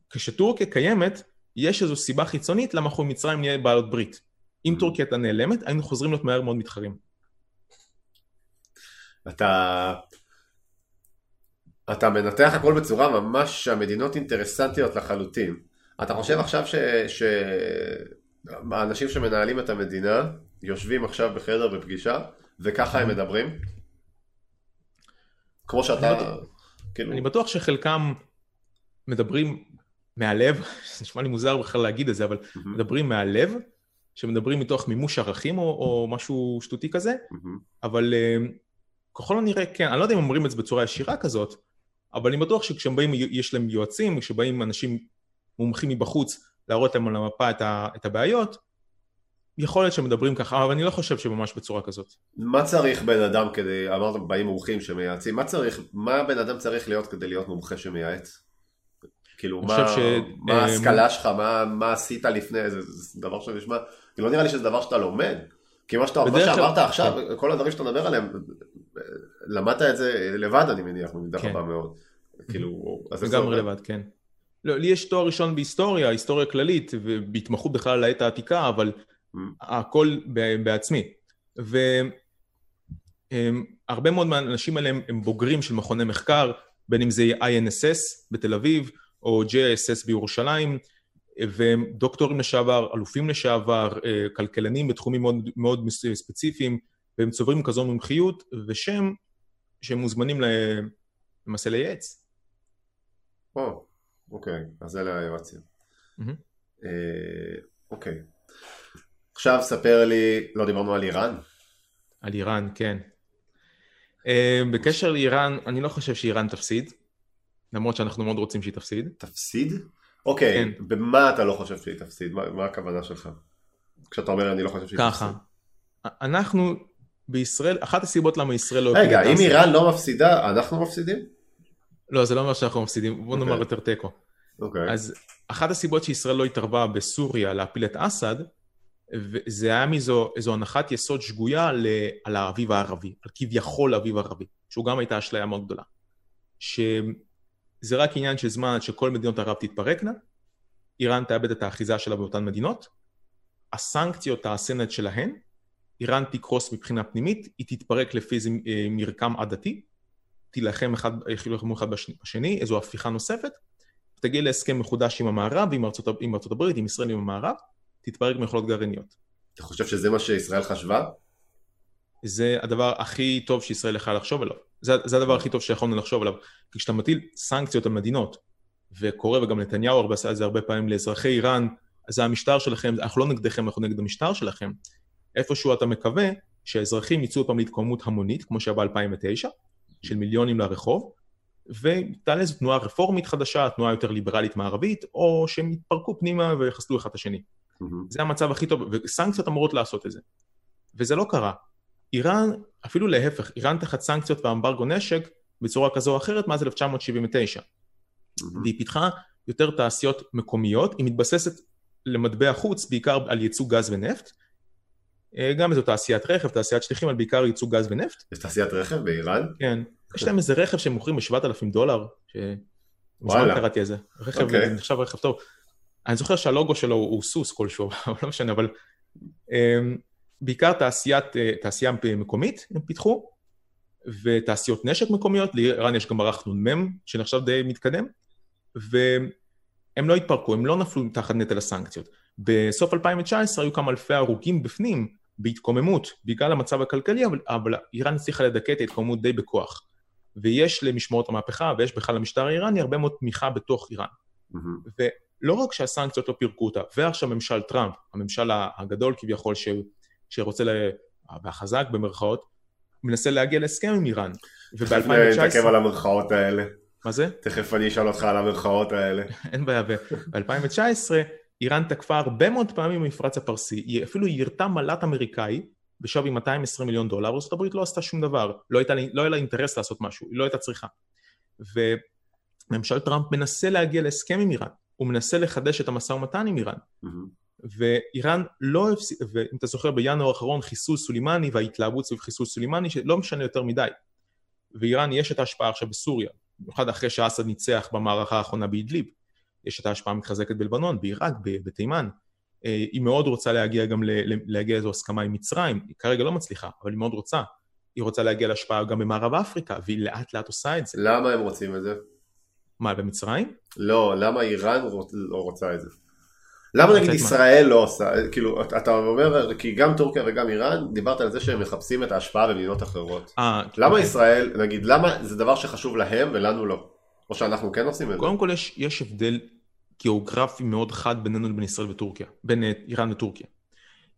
כשטורקיה קיימת, יש איזו סיבה חיצונית למה אנחנו עם מצרים נהיה בעלות ברית. אם mm. טורקיה הייתה נעלמת, היינו חוזרים להיות מהר מאוד מתחרים. אתה... אתה מנתח הכל בצורה ממש שהמדינות אינטרסנטיות לחלוטין. אתה חושב עכשיו ש... ש... האנשים שמנהלים את המדינה יושבים עכשיו בחדר בפגישה וככה הם מדברים? כמו שאתה... כאילו... אני בטוח שחלקם מדברים מהלב, זה נשמע לי מוזר בכלל להגיד את זה, אבל mm-hmm. מדברים מהלב, שמדברים מתוך מימוש ערכים או, או משהו שטותי כזה, mm-hmm. אבל אה, ככל הנראה כן, אני לא יודע אם אומרים את זה בצורה ישירה כזאת, אבל אני בטוח שכשהם באים, יש להם יועצים, כשבאים אנשים מומחים מבחוץ להראות להם על המפה את, ה, את הבעיות, יכול להיות שהם מדברים ככה, אבל אני לא חושב שממש בצורה כזאת. מה צריך בן אדם כדי, אמרת באים מומחים שמייעצים, מה צריך, מה בן אדם צריך להיות כדי להיות מומחה שמייעץ? כאילו, מה, ש... מה אה, ההשכלה שלך, מה, מה עשית לפני, זה, זה דבר שנשמע, לא נראה לי שזה דבר שאתה לומד. כי מה, שאתה, מה שאמרת עכשיו, כן. כל הדברים שאתה מדבר עליהם, למדת את זה לבד אני מניח, במידה כן. רבה מאוד. כאילו, אז זה עובד? לבד, כן. לא, לי יש תואר ראשון בהיסטוריה, היסטוריה כללית, ובהתמחות בכלל לעת העתיקה, אבל. הכל בעצמי. והרבה מאוד מהאנשים האלה הם בוגרים של מכוני מחקר, בין אם זה INSS בתל אביב, או JISS בירושלים, והם דוקטורים לשעבר, אלופים לשעבר, אה, כלכלנים בתחומים מאוד, מאוד ספציפיים, והם צוברים כזו מומחיות, ושם שהם מוזמנים למעשה לייעץ. או, אוקיי, אז אלה היועצים. אה, אוקיי. עכשיו ספר לי, לא דיברנו על איראן? על איראן, כן. אה, בקשר לאיראן, אני לא חושב שאיראן תפסיד, למרות שאנחנו מאוד רוצים שהיא תפסיד. תפסיד? אוקיי, כן. במה אתה לא חושב שהיא תפסיד? מה, מה הכוונה שלך? כשאתה אומר אני לא חושב שהיא ככה, תפסיד. ככה, אנחנו בישראל, אחת הסיבות למה ישראל לא... רגע, אם איראן לא מפסידה, אנחנו מפסידים? לא, זה לא אומר שאנחנו מפסידים, בוא נאמר אוקיי. יותר תיקו. אוקיי. אז אחת הסיבות שישראל לא התערבה בסוריה להפיל את אסד, זה היה מאיזו הנחת יסוד שגויה על האביב הערבי, על כביכול האביב הערבי, שהוא גם הייתה אשליה מאוד גדולה. שזה רק עניין של זמן עד שכל מדינות ערב תתפרקנה, איראן תאבד את האחיזה שלה באותן מדינות, הסנקציות תעשינה את שלהן, איראן תקרוס מבחינה פנימית, היא תתפרק לפי איזה אה, מרקם עדתי, תילחם אחד, יילחמו אחד בשני, איזו הפיכה נוספת, תגיע להסכם מחודש עם המערב, עם ארצות, עם ארצות הברית, עם ישראל, עם המערב, תתפרק מיכולות גרעיניות. אתה חושב שזה מה שישראל חשבה? זה הדבר הכי טוב שישראל יכולה לחשוב עליו. זה, זה הדבר הכי טוב שיכולנו לחשוב עליו. כי כשאתה מטיל סנקציות על מדינות, וקורה, וגם נתניהו הרבה עשה את זה הרבה פעמים לאזרחי איראן, זה המשטר שלכם, אנחנו לא נגדכם, אנחנו נגד המשטר שלכם. איפשהו אתה מקווה שהאזרחים יצאו פעם להתקוממות המונית, כמו שהיה ב-2009, של מיליונים לרחוב, ותעלה איזו תנועה רפורמית חדשה, תנועה יותר ליברלית מערבית, או שהם יתפרקו פנימה ויחסלו אחד את השני. Mm-hmm. זה המצב הכי טוב, וסנקציות אמורות לעשות את זה. וזה לא קרה. איראן, אפילו להפך, איראן תחת סנקציות ואמברגו נשק בצורה כזו או אחרת מאז 1979. Mm-hmm. והיא פיתחה יותר תעשיות מקומיות, היא מתבססת למטבע חוץ בעיקר על ייצוא גז ונפט. אה, גם איזו תעשיית רכב, תעשיית שליחים, אבל בעיקר ייצוא גז ונפט. יש תעשיית רכב באיראן? כן. יש להם איזה רכב שהם מוכרים ב-7,000 דולר, ש... מזמן קראתי את זה. רכב, okay. אוקיי. נחשב רכב טוב. אני זוכר שהלוגו שלו הוא סוס כלשהו, אבל לא משנה, אבל אמ, בעיקר תעשיית, אה, תעשייה מקומית הם פיתחו, ותעשיות נשק מקומיות, לאיראן יש גם מערך נ"מ שנחשב די מתקדם, והם לא התפרקו, הם לא נפלו תחת נטל הסנקציות. בסוף 2019 היו כמה אלפי הרוגים בפנים, בהתקוממות, בגלל המצב הכלכלי, אבל, אבל איראן הצליחה לדכא את ההתקוממות די בכוח. ויש למשמעות המהפכה, ויש בכלל למשטר האיראני הרבה מאוד תמיכה בתוך איראן. Mm-hmm. ולא רק שהסנקציות לא פירקו אותה, ועכשיו ממשל טראמפ, הממשל הגדול כביכול, ש... שרוצה, ל... והחזק במרכאות, מנסה להגיע להסכם עם איראן. וב-2019... תכף נתעכב על המרכאות האלה. מה זה? תכף אני אשאל אותך על המרכאות האלה. אין בעיה, ב-2019 איראן תקפה הרבה מאוד פעמים במפרץ הפרסי, היא אפילו יירתה מל"ט אמריקאי בשווי 220 מיליון דולר, ארה"ב לא עשתה שום דבר, לא, הייתה, לא היה לה אינטרס לעשות משהו, היא לא הייתה צריכה. וממשל טראמפ מנסה להגיע להסכם עם איראן, הוא מנסה לחדש את המשא ומתן עם איראן. Mm-hmm. ואיראן לא הפסיק, ואם אתה זוכר בינואר האחרון חיסול סולימני וההתלהבות סביב חיסול סולימני שלא משנה יותר מדי. ואיראן יש את ההשפעה עכשיו בסוריה, במיוחד אחרי שאסד ניצח במערכה האחרונה באדליב. יש את ההשפעה המתחזקת בלבנון, בעיראק, בתימן. אה, היא מאוד רוצה להגיע גם להגיע לאיזו הסכמה עם מצרים, היא כרגע לא מצליחה, אבל היא מאוד רוצה. היא רוצה להגיע להשפעה גם במערב אפריקה, והיא לאט לאט עושה את זה. למה הם רוצים את זה? מה, במצרים? לא, למה איראן לא רוצה את זה? למה נגיד ישראל לא עושה, כאילו, אתה אומר, כי גם טורקיה וגם איראן, דיברת על זה שהם מחפשים את ההשפעה במדינות אחרות. אה, למה אוקיי. ישראל, נגיד, למה זה דבר שחשוב להם ולנו לא? או שאנחנו כן עושים את זה? קודם כל יש, יש הבדל גיאוגרפי מאוד חד בינינו לבין ישראל וטורקיה, בין אה, איראן וטורקיה.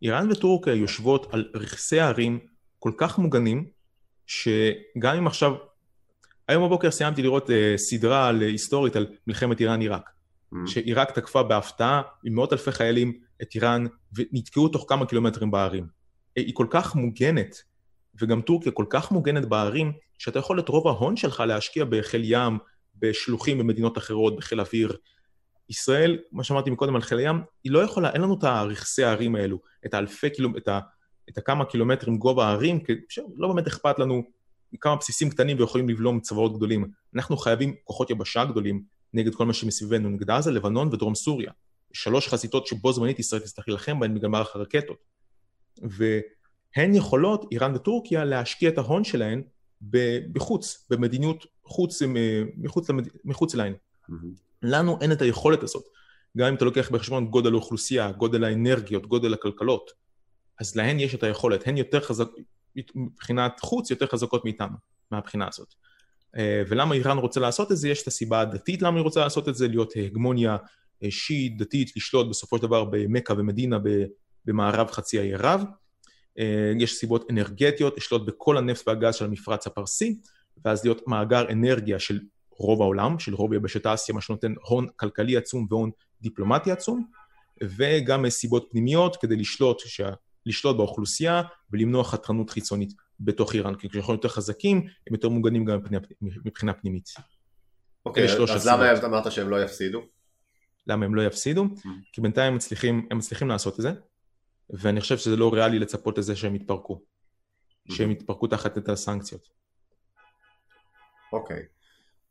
איראן וטורקיה יושבות על רכסי הערים כל כך מוגנים, שגם אם עכשיו, היום בבוקר סיימתי לראות uh, סדרה על, uh, היסטורית על מלחמת איראן-עיראק. Mm. שעיראק תקפה בהפתעה עם מאות אלפי חיילים את איראן ונתקעו תוך כמה קילומטרים בערים. היא כל כך מוגנת, וגם טורקיה כל כך מוגנת בערים, שאתה יכול את רוב ההון שלך להשקיע בחיל ים, בשלוחים במדינות אחרות, בחיל אוויר, ישראל, מה שאמרתי מקודם על חיל הים, היא לא יכולה, אין לנו את הרכסי הערים האלו, את האלפי קילומטרים, את, את הכמה קילומטרים גובה הערים, כי לא באמת אכפת לנו כמה בסיסים קטנים ויכולים לבלום צבאות גדולים. אנחנו חייבים כוחות יבשה גדולים נגד כל מה שמסביבנו, נגד עזה, לבנון ודרום סוריה. שלוש חזיתות שבו זמנית ישראל תצטרך להילחם בהן בגלל מערך הרקטות. והן יכולות, איראן וטורקיה, להשקיע את ההון שלהן בחוץ, במדיניות חוץ, אה, מחוץ, למד... מחוץ להן. Mm-hmm. לנו אין את היכולת הזאת. גם אם אתה לוקח בחשבון גודל האוכלוסייה, גודל האנרגיות, גודל הכלכלות, אז להן יש את היכולת, הן יותר חזקות, מבחינת חוץ יותר חזקות מאיתנו, מהבחינה הזאת. אה, ולמה איראן רוצה לעשות את זה? יש את הסיבה הדתית למה היא רוצה לעשות את זה, להיות הגמוניה אה, שיעית דתית, לשלוט בסופו של דבר במכה ומדינה במערב חצי האי ערב. אה, יש סיבות אנרגטיות, לשלוט בכל הנפט והגז של המפרץ הפרסי, ואז להיות מאגר אנרגיה של רוב העולם, של רוב יבשת אסיה, מה שנותן הון כלכלי עצום והון דיפלומטי עצום, וגם סיבות פנימיות כדי לשלוט, שה, לשלוט באוכלוסייה ולמנוע חתרנות חיצונית בתוך איראן, כי כשאנחנו יותר חזקים, הם יותר מוגנים גם מבחינה, מבחינה פנימית. אוקיי, okay, אז למה אמרת שהם לא יפסידו? למה הם לא יפסידו? Mm. כי בינתיים הם מצליחים, הם מצליחים לעשות את זה, ואני חושב שזה לא ריאלי לצפות לזה שהם יתפרקו. Mm. שהם יתפרקו תחת את הסנקציות. אוקיי. Okay.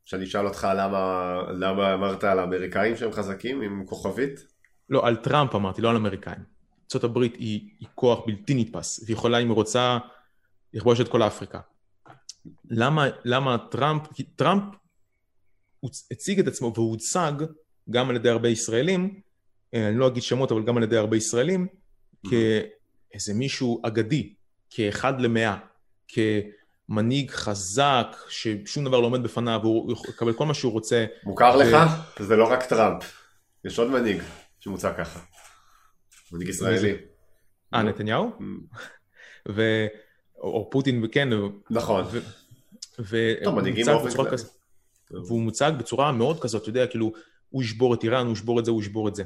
שאני אשאל אותך למה, למה אמרת על האמריקאים שהם חזקים עם כוכבית? לא, על טראמפ אמרתי, לא על אמריקאים. ארה"ב היא, היא כוח בלתי נתפס, והיא יכולה, אם היא רוצה, לכבוש את כל אפריקה. למה, למה טראמפ, כי טראמפ הציג את עצמו והוצג גם על ידי הרבה ישראלים, אה, אני לא אגיד שמות, אבל גם על ידי הרבה ישראלים, כאיזה מישהו אגדי, כאחד למאה, כ... מנהיג חזק, ששום דבר לא עומד בפניו, והוא יקבל כל מה שהוא רוצה. מוכר ו... לך? זה לא רק טראמפ. יש עוד מנהיג שמוצע ככה. מנהיג ישראלי. אה, נתניהו? ו... או פוטין, וכן. נכון. ו... ו... טוב, מנהיגים באופן כללי. והוא מוצג בצורה מאוד כזאת, אתה יודע, כאילו, הוא ישבור את איראן, הוא ישבור את זה, הוא ישבור את זה.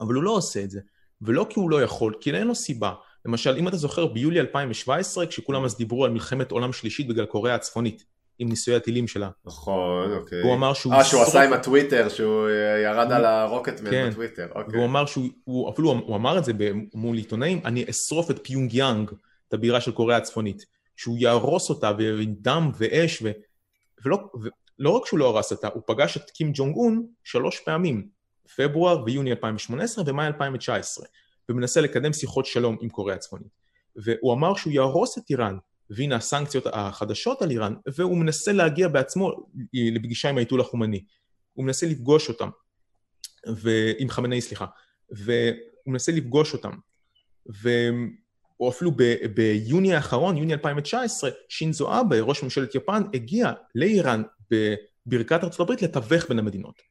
אבל הוא לא עושה את זה. ולא כי הוא לא יכול, כי אין לו סיבה. למשל, אם אתה זוכר, ביולי 2017, כשכולם אז דיברו על מלחמת עולם שלישית בגלל קוריאה הצפונית, עם ניסויי הטילים שלה. נכון, אוקיי. והוא אמר שהוא... אה, שהוא עשה עם הטוויטר, שהוא אה, ירד הוא- על ה rocket man כן. בטוויטר, אוקיי. והוא אמר שהוא, הוא, אפילו הוא אמר את זה מול עיתונאים, אני אשרוף את פיונג יאנג, את הבירה של קוריאה הצפונית, שהוא יהרוס אותה ועם דם ואש, ו, ולא, ולא רק שהוא לא הרס אותה, הוא פגש את קים ג'ונג און שלוש פעמים, פברואר ויוני 2018 ומאי 2019, ומנסה לקדם שיחות שלום עם קוריאה הצפונית. והוא אמר שהוא יהרוס את איראן, והנה הסנקציות החדשות על איראן, והוא מנסה להגיע בעצמו לפגישה עם האיתול החומני. הוא מנסה לפגוש אותם, ו... עם חמינאי, סליחה, והוא מנסה לפגוש אותם. והוא אפילו ב... ביוני האחרון, יוני 2019, שינזו אבה, ראש ממשלת יפן, הגיע לאיראן בברכת הברית לתווך בין המדינות.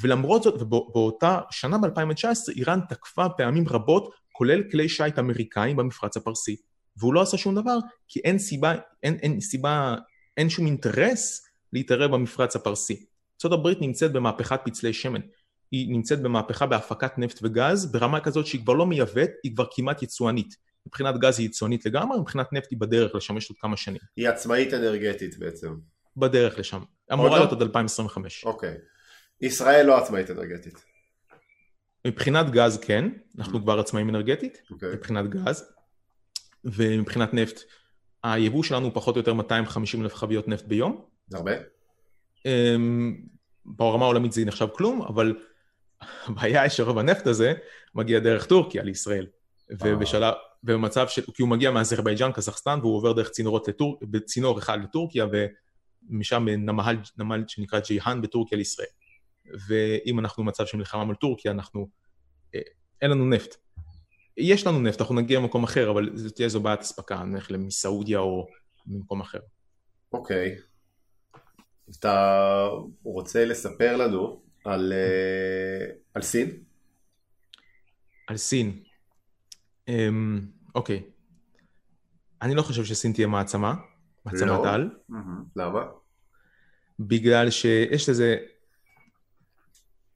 ולמרות זאת, ובאותה שנה ב-2019, איראן תקפה פעמים רבות, כולל כלי שיט אמריקאים במפרץ הפרסי. והוא לא עשה שום דבר, כי אין סיבה, אין, אין סיבה, אין שום אינטרס להתערב במפרץ הפרסי. ארה"ב נמצאת במהפכת פצלי שמן. היא נמצאת במהפכה בהפקת נפט וגז, ברמה כזאת שהיא כבר לא מייבאת, היא כבר כמעט יצואנית. מבחינת גז היא יצואנית לגמרי, מבחינת נפט היא בדרך לשמש עוד כמה שנים. היא עצמאית אנרגטית בעצם. בדרך לשם. אמורה לא? להיות עד 2025. אוקיי. ישראל לא עצמאית אנרגטית. מבחינת גז כן, אנחנו כבר עצמאים אנרגטית, אוקיי. מבחינת גז, ומבחינת נפט, היבוא שלנו הוא פחות או יותר 250 אלף חביות נפט ביום. הרבה? אמ, ברמה העולמית זה נחשב כלום, אבל הבעיה היא שרוב הנפט הזה מגיע דרך טורקיה לישראל. ובשלב, במצב של, כי הוא מגיע מאזרבייג'אן, קזחסטן, והוא עובר דרך צינורות לטור, בצינור אחד לטורקיה, ומשם בנמל נמל שנקרא ג'יהאן בטורקיה לישראל. ואם אנחנו במצב של מלחמה מול טורקיה, אנחנו, אה, אין לנו נפט. יש לנו נפט, אנחנו נגיע למקום אחר, אבל זו תהיה זו בעיית אספקה, נלך מסעודיה או ממקום אחר. אוקיי. אתה רוצה לספר לנו על, אה, על סין? על סין. אמ, אוקיי. אני לא חושב שסין תהיה מעצמה, מעצמת לא. על, למה? בגלל שיש לזה...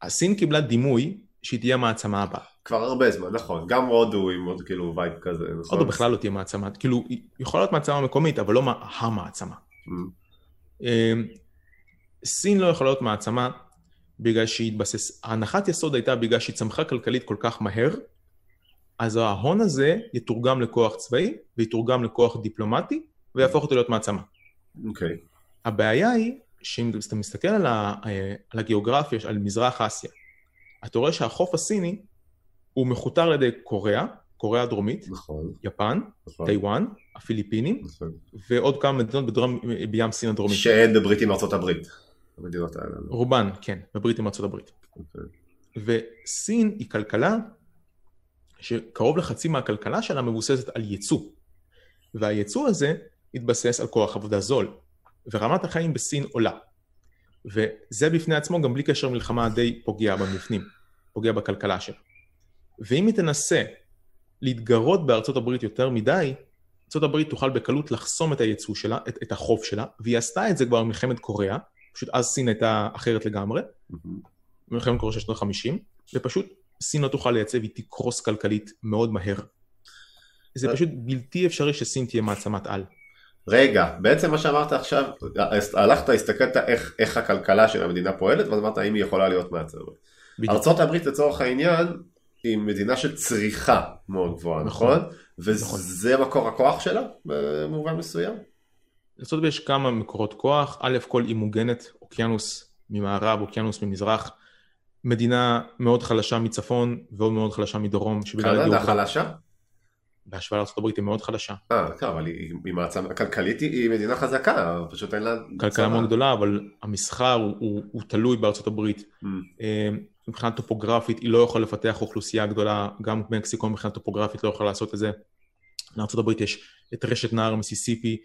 הסין קיבלה דימוי שהיא תהיה המעצמה הבאה. כבר הרבה זמן, נכון. גם הודו עם עוד כאילו וייב כזה, נכון? הודו בכלל לא תהיה מעצמה, כאילו, היא יכולה להיות מעצמה מקומית, אבל לא מה- המעצמה. אמ, אמ, סין לא יכולה להיות מעצמה בגלל שהיא התבסס... ההנחת יסוד הייתה בגלל שהיא צמחה כלכלית כל כך מהר, אז ההון הזה יתורגם לכוח צבאי, ויתורגם לכוח דיפלומטי, ויהפוך אותו להיות מעצמה. אוקיי. הבעיה היא שאם אתה מסתכל על, ה, אה, על הגיאוגרפיה, על מזרח אסיה, אתה רואה שהחוף הסיני הוא מכותר על ידי קוריאה, קוריאה הדרומית, נכון, יפן, נכון. טיוואן, הפיליפינים, נכון. ועוד כמה מדינות בדרום, בים סין הדרומית. שאין בברית עם ארצות הברית. המדינות האלה. רובן, כן, בברית עם ארצות הברית. אוקיי. וסין היא כלכלה שקרוב לחצי מהכלכלה שלה מבוססת על ייצוא. והייצוא הזה התבסס על כוח עבודה זול, ורמת החיים בסין עולה. וזה בפני עצמו גם בלי קשר מלחמה די פוגע במבנים, פוגע בכלכלה שלה. ואם היא תנסה להתגרות בארצות הברית יותר מדי, ארצות הברית תוכל בקלות לחסום את הייצוא שלה, את, את החוב שלה, והיא עשתה את זה כבר במלחמת קוריאה, פשוט אז סין הייתה אחרת לגמרי. במלחמת קוריאה של שנות ה-50, ופשוט סין לא תוכל לייצב, היא תקרוס כלכלית מאוד מהר. זה אה. פשוט בלתי אפשרי שסין תהיה מעצמת על. רגע, בעצם מה שאמרת עכשיו, הלכת, הסתכלת איך, איך הכלכלה של המדינה פועלת, ואז אמרת האם היא יכולה להיות מעצמת. הברית לצורך העניין היא מדינה של צריכה מאוד גבוהה, נכון. נכון? וזה מקור הכוח שלה במובן מסוים? לארצות יש כמה מקורות כוח, א' כל היא מוגנת, אוקיינוס ממערב, אוקיינוס ממזרח, מדינה מאוד חלשה מצפון ועוד מאוד חלשה מדרום, קנדה חלשה? בהשוואה לארה"ב היא מאוד חלשה. אה, כן, אבל היא, היא מעצמה, כלכלית היא, מדינה חזקה, פשוט אין לה... כלכלה. מאוד גדולה, אבל המסחר הוא, הוא, הוא תלוי הברית. Mm, אה, מבחינה טופוגרפית היא לא יכולה לפתח אוכלוסייה גדולה, גם מקסיקו מבחינה טופוגרפית לא יכולה לעשות את זה. לארה"ב יש את רשת נהר מיסיסיפי,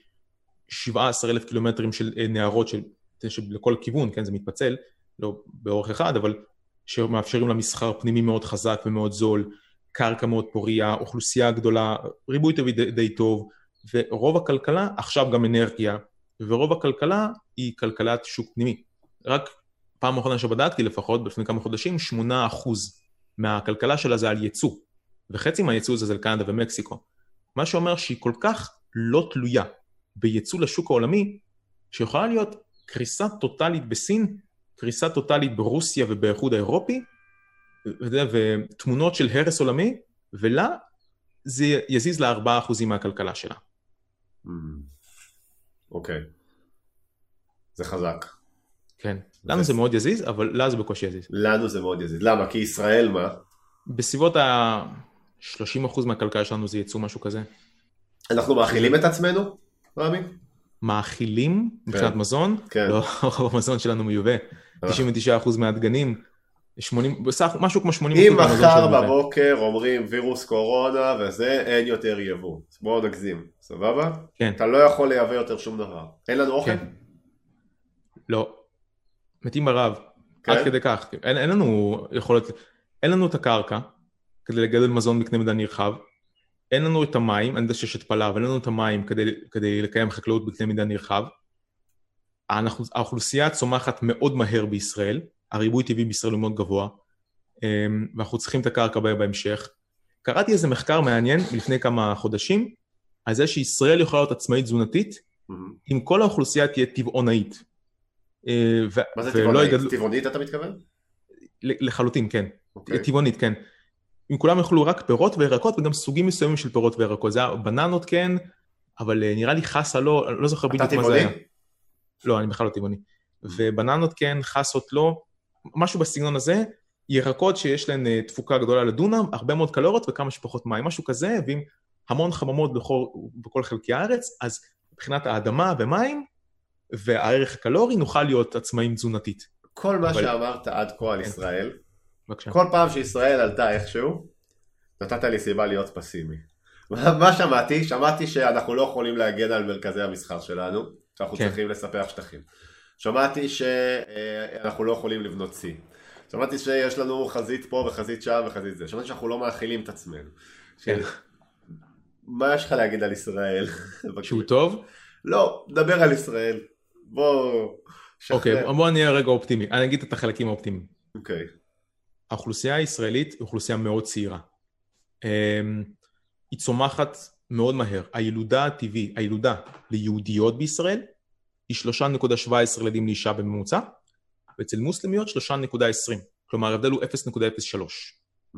17 אלף קילומטרים של אה, נהרות של, של לכל כיוון, כן, זה מתפצל, לא באורך אחד, אבל שמאפשרים לה מסחר פנימי מאוד חזק ומאוד זול, קרקע מאוד פוריה, אוכלוסייה גדולה, ריבוי טבעי די, די טוב, ורוב הכלכלה, עכשיו גם אנרגיה, ורוב הכלכלה היא כלכלת שוק פנימי. רק פעם אחרונה שבדקתי לפחות, לפני כמה חודשים, 8% מהכלכלה שלה זה על ייצוא, וחצי מהייצוא הזה זה על קנדה ומקסיקו. מה שאומר שהיא כל כך לא תלויה בייצוא לשוק העולמי, שיכולה להיות קריסה טוטאלית בסין, קריסה טוטאלית ברוסיה ובאיחוד האירופי, ותמונות של הרס עולמי, ולה זה יזיז ל-4% מהכלכלה שלה. Mm. אוקיי. זה חזק. כן. לנו זה מאוד יזיז, אבל לה זה בקושי יזיז. לנו זה מאוד יזיז. למה? כי ישראל מה? בסביבות ה-30% מהכלכלה שלנו זה ייצוא משהו כזה. אנחנו מאכילים את עצמנו, רמי? מאכילים מבחינת כן. מזון? כן. לא, רוב המזון שלנו מיובא. 99% מהדגנים, 80, בסך משהו כמו 80% אם מחר. בבוקר אומרים וירוס קורונה וזה, אין יותר יבוא. בואו נגזים, סבבה? כן. אתה לא יכול לייבא יותר שום דבר. אין לנו אוכל? כן. לא. מתים ברעב. כן? עד כדי כך. אין, אין לנו יכולת, אין לנו את הקרקע כדי לגדל מזון בקנה מידה נרחב. אין לנו את המים, אני יודע שיש התפלה, אבל אין לנו את המים כדי, כדי לקיים חקלאות בקנה מידה נרחב. אנחנו, האוכלוסייה צומחת מאוד מהר בישראל, הריבוי טבעי בישראל הוא מאוד גבוה, אמ, ואנחנו צריכים את הקרקע בה- בהמשך. קראתי איזה מחקר מעניין מלפני כמה חודשים, על זה שישראל יכולה להיות עצמאית תזונתית, מהמם. אם כל האוכלוסייה תהיה טבעונאית. אה, מה זה טבעונית? יגדלו- טבעונית אתה מתכוון? לחלוטין, כן. אוקיי. טבעונית, כן. אם כולם יאכלו רק פירות וירקות וגם סוגים מסוימים של פירות וירקות. זה היה בננות כן, אבל אה, נראה לי חסה לא, אני לא זוכר בדיוק מה זה היה. לא, אני בכלל לא טבעוני. ובננות כן, חסות לא, משהו בסגנון הזה. ירקות שיש להן אה, תפוקה גדולה לדונם, הרבה מאוד קלוריות וכמה שפחות מים, משהו כזה, ועם המון חממות בכל, בכל חלקי הארץ, אז מבחינת האדמה ומים והערך הקלורי נוכל להיות עצמאים תזונתית. כל מה אבל- שאמרת עד כה על כן. ישראל, בבקשה. כל פעם שישראל עלתה איכשהו, נתת לי סיבה להיות פסימי. מה שמעתי? שמעתי שאנחנו לא יכולים להגן על מרכזי המסחר שלנו, שאנחנו כן. צריכים לספח שטחים. שמעתי שאנחנו לא יכולים לבנות צי. שמעתי שיש לנו חזית פה וחזית שם וחזית זה. שמעתי שאנחנו לא מאכילים את עצמנו. כן. מה יש לך להגיד על ישראל? שהוא טוב? לא, דבר על ישראל. בוא... אוקיי, שחרר. בוא נהיה רגע אופטימי. אני אגיד את החלקים האופטימיים. אוקיי. האוכלוסייה הישראלית היא אוכלוסייה מאוד צעירה. אמ, היא צומחת מאוד מהר. הילודה הטבעי, הילודה ליהודיות בישראל היא 3.17 ילדים לאישה בממוצע, ואצל מוסלמיות 3.20. כלומר ההבדל הוא 0.03.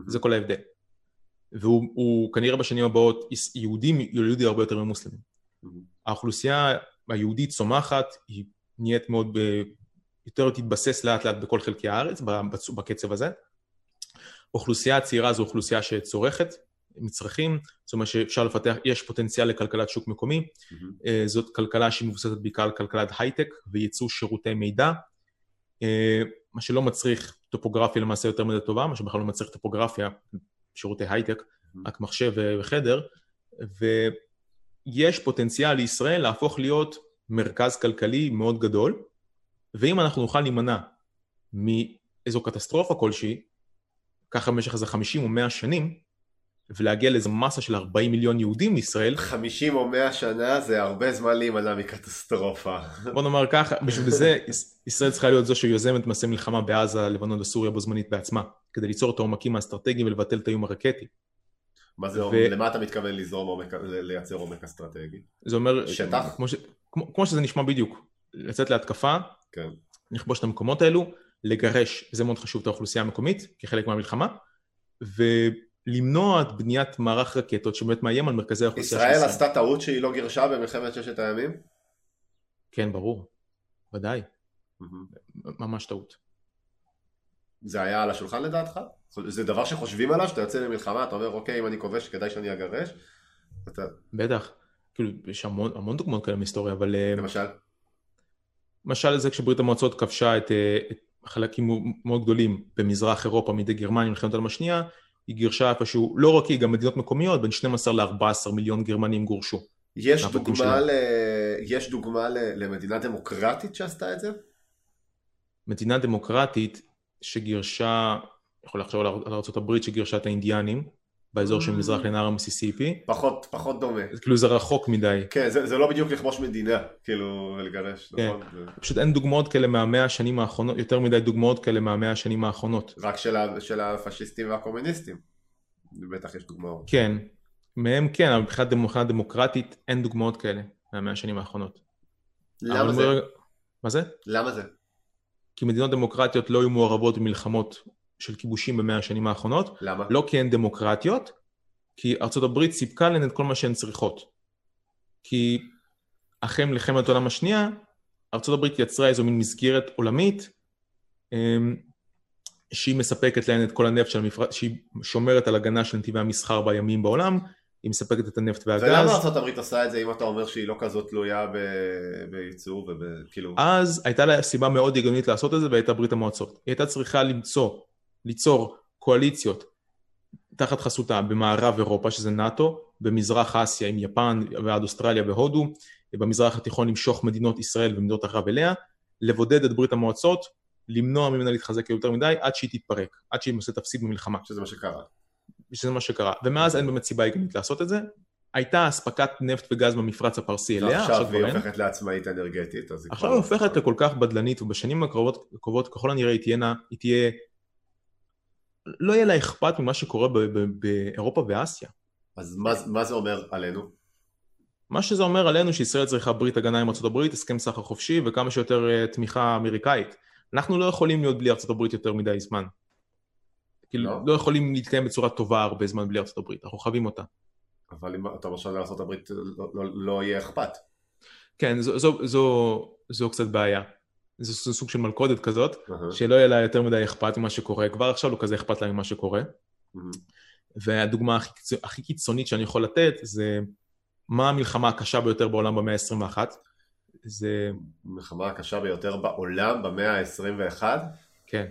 זה כל ההבדל. והוא הוא כנראה בשנים הבאות, יהודים יולידו הרבה יותר ממוסלמים. האוכלוסייה היהודית צומחת, היא נהיית מאוד, ב... יותר תתבסס לאט לאט בכל חלקי הארץ, בקצב הזה. האוכלוסייה הצעירה זו אוכלוסייה שצורכת מצרכים, זאת אומרת שאפשר לפתח, יש פוטנציאל לכלכלת שוק מקומי, אה, זאת כלכלה שהיא מבוססת בעיקר על כלכלת הייטק וייצוא שירותי מידע, אה, מה שלא מצריך טופוגרפיה למעשה יותר מדי טובה, מה שבכלל לא מצריך טופוגרפיה, שירותי הייטק, רק מחשב ו- ויש פוטנציאל לישראל להפוך להיות מרכז כלכלי מאוד גדול, ואם אנחנו נוכל להימנע מאיזו קטסטרופה כלשהי, ככה במשך איזה 50 או 100 שנים, ולהגיע לאיזו מסה של 40 מיליון יהודים לישראל, 50 או 100 שנה זה הרבה זמן להימנע מקטסטרופה. בוא נאמר ככה, בשביל זה יש- ישראל צריכה להיות זו שיוזמת מעשה מלחמה בעזה, לבנון וסוריה בו זמנית בעצמה, כדי ליצור את העומקים האסטרטגיים ולבטל את האיום הרקטי. מה זה, ו- למה אתה מתכוון לזרום עומק, לייצר עומק אסטרטגי? זה אומר, שטח? כמו, ש, כמו, כמו שזה נשמע בדיוק, לצאת להתקפה, כן. לכבוש את המקומות האלו, לגרש, זה מאוד חשוב, את האוכלוסייה המקומית כחלק מהמלחמה, ולמנוע את בניית מערך רקטות שבאמת מאיים על מרכזי האוכלוסייה של ישראל ישראל. עשתה טעות שהיא לא גירשה במלחמת ששת הימים? כן, ברור, ודאי, ממש טעות. זה היה על השולחן לדעתך? זה דבר שחושבים עליו, שאתה יוצא למלחמה, אתה אומר, אוקיי, אם אני כובש, כדאי שאני אגרש? אתה, בטח, כאילו, יש המון, המון דוגמאות כאלה מהיסטוריה, אבל אה, למשל, למשל זה כשברית המועצות כבשה את, אה, את חלקים מאוד גדולים במזרח אירופה מידי גרמניה במלחמת העולם השנייה, היא גירשה איפשהו, לא רק היא, גם מדינות מקומיות, בין 12 ל-14 מיליון גרמנים גורשו. יש דוגמה. ל... יש דוגמה ל... למדינה דמוקרטית שעשתה את זה? מדינה דמוקרטית שגירשה, יכול לחשוב על ארה"ב שגירשה את האינדיאנים, באזור של מזרח לנהר המיסיסיפי, פחות, פחות דומה. כאילו זה רחוק מדי. כן, זה, זה לא בדיוק לכבוש מדינה, כאילו, ולגרש, כן. נכון? זה פשוט אין דוגמאות כאלה מהמאה השנים האחרונות, יותר מדי דוגמאות כאלה מהמאה השנים האחרונות. רק של, ה... של הפשיסטים והקומוניסטים. בטח יש דוגמאות. למה אבל זה? אומר- מה זה? למה זה? כי מדינות דמוקרטיות לא היו מעורבות במלחמות של כיבושים במאה השנים האחרונות, למה? לא כי הן דמוקרטיות, כי ארצות הברית סיפקה להן את כל מה שהן צריכות. כי אחרי מלחמת העולם השנייה, ארצות הברית יצרה איזו מין מסגרת עולמית, אמ, שהיא מספקת להן את כל הנפט של המפרץ, שהיא שומרת על הגנה של נתיבי המסחר בימים בעולם, היא מספקת את הנפט והגז. ולמה ארה"ב עושה את זה אם אתה אומר שהיא לא כזאת תלויה בייצור וכאילו... אז הייתה לה סיבה מאוד הגיונית לעשות את זה והייתה ברית המועצות. היא הייתה צריכה למצוא, ליצור קואליציות תחת חסותה במערב אירופה שזה נאט"ו, במזרח אסיה עם יפן ועד אוסטרליה והודו, במזרח התיכון למשוך מדינות ישראל ומדינות ערב אליה, לבודד את ברית המועצות, למנוע ממנה להתחזק יותר מדי עד שהיא תתפרק, עד שהיא למעשה תפסיד במלחמה, שזה מה שקרה. שזה מה שקרה. ומאז אין באמת סיבה הגיונית לעשות את זה. הייתה אספקת נפט וגז במפרץ הפרסי אליה, ועכשיו כבר היא אין. הופכת לעצמאית אנרגטית, היא עכשיו היא הופכת לכל כך בדלנית ובשנים הקרובות ככל הנראה היא תהיינה, היא תהיה, לא יהיה לה אכפת ממה שקורה באירופה ואסיה. אז מה- מה זה אומר עלינו? מה שזה אומר עלינו שישראל צריכה ברית הגנה עם ארה"ב, הסכם סחר חופשי וכמה שיותר אה, תמיכה אמריקאית. אנחנו לא יכולים להיות בלי ארה"ב יותר מדי זמן. כאילו, לא? לא יכולים להתקיים בצורה טובה הרבה זמן בלי ארה"ב, אנחנו חייבים אותה. אבל אם אתה אומר שלארה"ב לא- לא- לא יהיה אכפת. כן, זו, זו, זו, זו קצת בעיה. זה סוג של מלכודת כזאת, אהה, שלא יהיה לה יותר מדי אכפת ממה שקורה, כבר עכשיו לא כזה אכפת לה ממה שקורה. אהה. והדוגמה הכי, הכי קיצונית שאני יכול לתת זה מה המלחמה הקשה ביותר בעולם במאה ה-21. זה, המלחמה הקשה ביותר בעולם במאה ה-21? כן,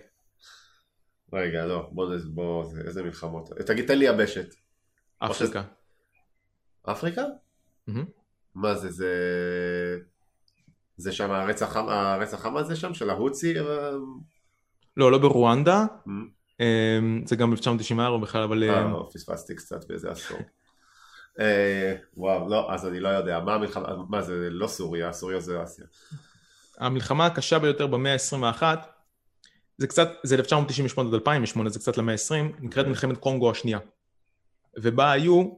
רגע, לא, בוא, בוא, זה- איזה מלחמות? תגיד, תן לי יבשת. אפריקה. אפריקה? מה זה, זה... זה שם הרצח הרצח עם הזה שם, של ההוצי? אה, לא, לא ברואנדה, אמ, זה גם ב-1994 בכלל, אבל אמ, אה, פספסתי קצת באיזה עשור. אה, וואו, לא, אז אני לא יודע, מה המלחמה, מה זה, לא סוריה, סוריה זה אסיה. המלחמה הקשה ביותר במאה ה-21, זה קצת, זה 1998 עד 2008, זה קצת למאה ה-20, נקראת מלחמת קונגו השנייה. ובה היו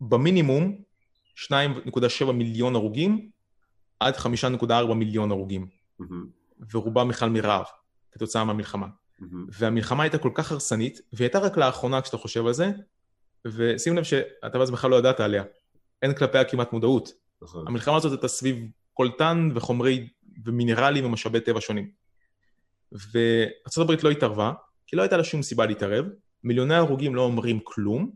במינימום 2.7 מיליון הרוגים עד 5.4 מיליון הרוגים, מהמם, ורובם בכלל מרעב, כתוצאה מהמלחמה. מהמם. והמלחמה הייתה כל כך הרסנית, והיא הייתה רק לאחרונה כשאתה חושב על זה, ושים לב שאתה בכלל לא ידעת עליה. אין כלפיה כמעט מודעות. נכון. המלחמה הזאת הייתה סביב קולטן וחומרי ומינרלים ומשאבי טבע שונים. וארה"ב לא התערבה, כי לא הייתה לה שום סיבה להתערב, מיליוני הרוגים לא אומרים כלום,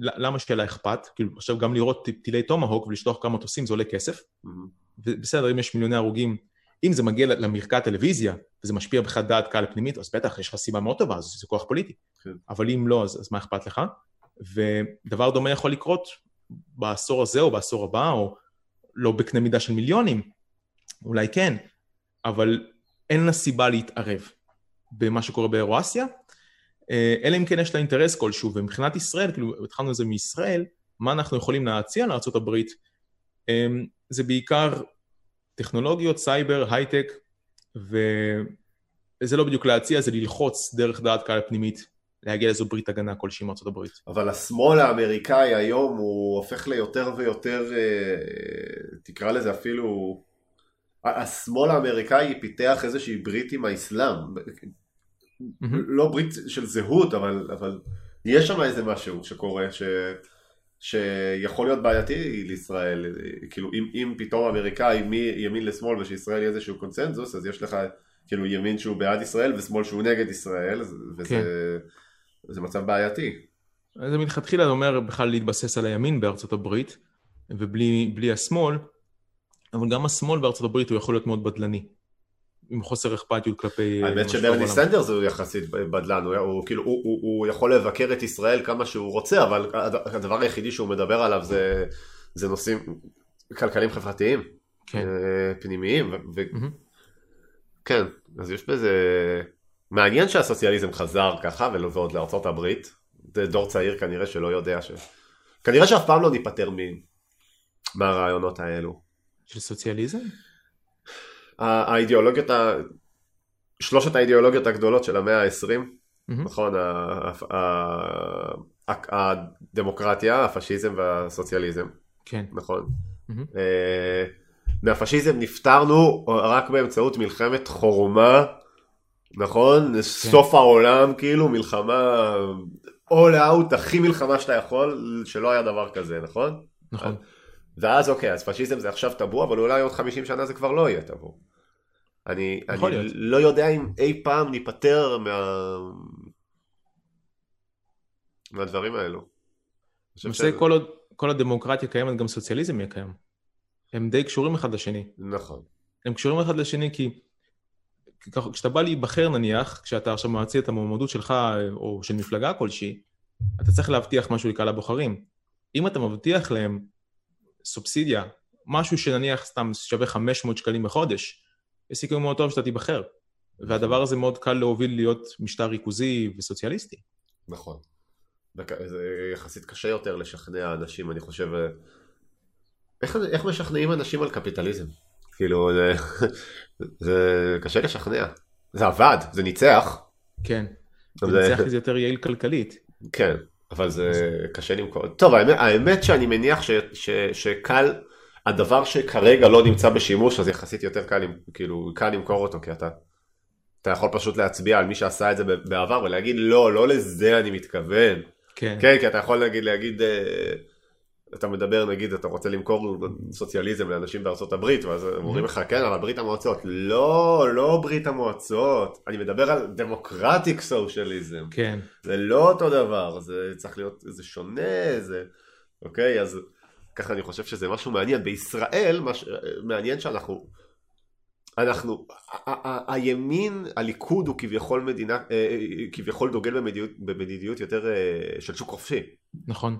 למה שיהיה לה אכפת? כאילו עכשיו גם לראות טילי טומהוק ולשלוח כמה מטוסים זה עולה כסף, מהמם. ובסדר אם יש מיליוני הרוגים, אם זה מגיע למרקע הטלוויזיה וזה משפיע בכלל דעת קהל פנימית, אז בטח יש לך סיבה מאוד טובה, אז זה כוח פוליטי. כן. אבל אם לא, אז, אז מה אכפת לך? ודבר דומה יכול לקרות בעשור הזה או בעשור הבא, או לא בקנה מידה של מיליונים, אולי כן, אבל אין לה סיבה להתערב במה שקורה באירואסיה, אה, אלא אם כן יש לה אינטרס כלשהו, ומבחינת ישראל, כאילו התחלנו את זה מישראל, מה אנחנו יכולים להציע לארה"ב, אה, זה בעיקר טכנולוגיות, סייבר, הייטק, וזה לא בדיוק להציע, זה ללחוץ דרך דעת קהל פנימית, להגיע לאיזו ברית הגנה כלשהי עם הברית. אבל השמאל האמריקאי היום הוא הופך ליותר ויותר, אה, תקרא לזה אפילו, השמאל האמריקאי פיתח איזושהי ברית עם האסלאם. לא ברית של זהות, אבל, אבל יש שם איזה משהו שקורה, ש, שיכול להיות בעייתי לישראל, כאילו אם, אם פתאום האמריקאי מימין לשמאל ושישראל יהיה איזשהו קונצנזוס, אז יש לך כאילו ימין שהוא בעד ישראל ושמאל שהוא נגד ישראל, וזה כן. מצב בעייתי. זה מלכתחילה אומר בכלל להתבסס על הימין בארצות הברית, ובלי בלי השמאל, אבל גם השמאל בארצות הברית הוא יכול להיות מאוד בדלני. עם חוסר אכפתיות כלפי... האמת מה שקורה שברני. סנדרס הוא יחסית בדלן, הוא, הוא, כאילו, הוא, הוא, הוא יכול לבקר את ישראל כמה שהוא רוצה, אבל הד- הדבר היחידי שהוא מדבר עליו זה, זה נושאים כלכליים חברתיים, כן. אה, פנימיים, ו- מהמם. כן, אז יש בזה... מעניין שהסוציאליזם חזר ככה, ולא- ועוד לארצות הברית, זה דור צעיר כנראה שלא יודע ש... כנראה שאף פעם לא ניפטר מ... מהרעיונות האלו. של סוציאליזם? האידיאולוגיות, ה... שלושת האידיאולוגיות הגדולות של המאה ה-20, מהמם. נכון, ה- ה- הדמוקרטיה, הפשיזם והסוציאליזם, כן. נכון. אה, מהפשיזם נפטרנו רק באמצעות מלחמת חורמה, נכון? כן. סוף העולם, כאילו, מלחמה all out, הכי מלחמה שאתה יכול, שלא היה דבר כזה, נכון? נכון. ואז אוקיי, אז פשיזם זה עכשיו טאבו, אבל אולי עוד 50 שנה זה כבר לא יהיה טאבו. אני, אני לא יודע אם אי פעם ניפטר מה... מהדברים האלו. למעשה. כל, עוד, כל הדמוקרטיה קיימת, גם סוציאליזם יהיה קיים. הם די קשורים אחד לשני. נכון. הם קשורים אחד לשני כי כשאתה בא להיבחר נניח, כשאתה עכשיו מציע את המועמדות שלך או של מפלגה כלשהי, אתה צריך להבטיח משהו לקהל הבוחרים. אם אתה מבטיח להם סובסידיה, משהו שנניח סתם שווה 500 שקלים בחודש, יש סיכוי מאוד טוב שאתה תיבחר. והדבר הזה מאוד קל להוביל להיות משטר ריכוזי וסוציאליסטי. נכון. זה יחסית קשה יותר לשכנע אנשים, אני חושב... איך, איך משכנעים אנשים על קפיטליזם? כאילו, זה, זה קשה לשכנע. זה עבד, זה ניצח. כן, זה ניצח כי זה יותר יעיל כלכלית. כן, אבל זה קשה למכור. טוב, האמת, האמת שאני מניח ש, ש, שקל, הדבר שכרגע לא נמצא בשימוש, אז יחסית יותר קל, כאילו, קל למכור אותו, כי אתה, אתה יכול פשוט להצביע על מי שעשה את זה בעבר ולהגיד, לא, לא לזה אני מתכוון. כן. כן, כי אתה יכול להגיד, להגיד אה, אתה מדבר נגיד אתה רוצה למכור סוציאליזם לאנשים בארצות הברית ואז אומרים לך כן אבל ברית המועצות. לא לא ברית המועצות. אני מדבר על דמוקרטיק סוציאליזם כן. זה לא אותו דבר זה צריך להיות זה שונה זה אוקיי? אז ככה אני חושב שזה משהו מעניין. בישראל מש... מעניין שאנחנו אנחנו הימין הליכוד הוא כביכול מדינה אה, אה, כביכול דוגל במדיניות, במדיניות יותר אה, של שוק חופשי. נכון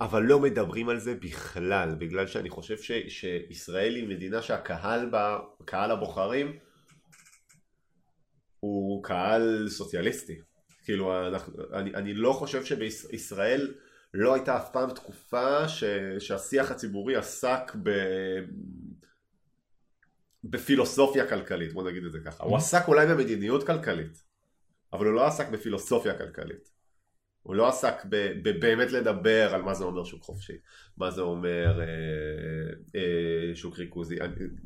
אבל לא מדברים על זה בכלל, בגלל שאני חושב ש, שישראל היא מדינה שהקהל בה, קהל הבוחרים הוא קהל סוציאליסטי. כאילו, אנחנו, אני, אני לא חושב שבישראל לא הייתה אף פעם תקופה ש, שהשיח הציבורי עסק ב... בפילוסופיה כלכלית, בוא נגיד את זה ככה. הוא mm-hmm. עסק אולי במדיניות כלכלית, אבל הוא לא עסק בפילוסופיה כלכלית. הוא לא עסק בבאמת לדבר על מה זה אומר שוק חופשי, מה זה אומר אה, אה, שוק ריכוזי,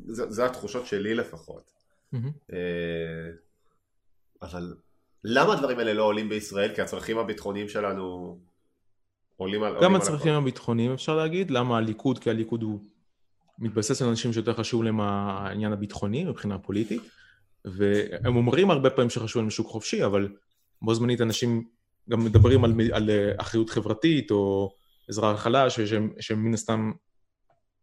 זה, זה התחושות שלי לפחות. Mm-hmm. אה, אבל למה הדברים האלה לא עולים בישראל? כי הצרכים הביטחוניים שלנו עולים על... גם הצרכים הביטחוניים אפשר להגיד, למה הליכוד? כי הליכוד הוא מתבסס על אנשים שיותר חשוב להם העניין הביטחוני מבחינה פוליטית, והם אומרים הרבה פעמים שחשוב להם שוק חופשי, אבל בו זמנית אנשים גם מדברים על, על אה, אחריות חברתית או עזרה לחלש, שהם מן הסתם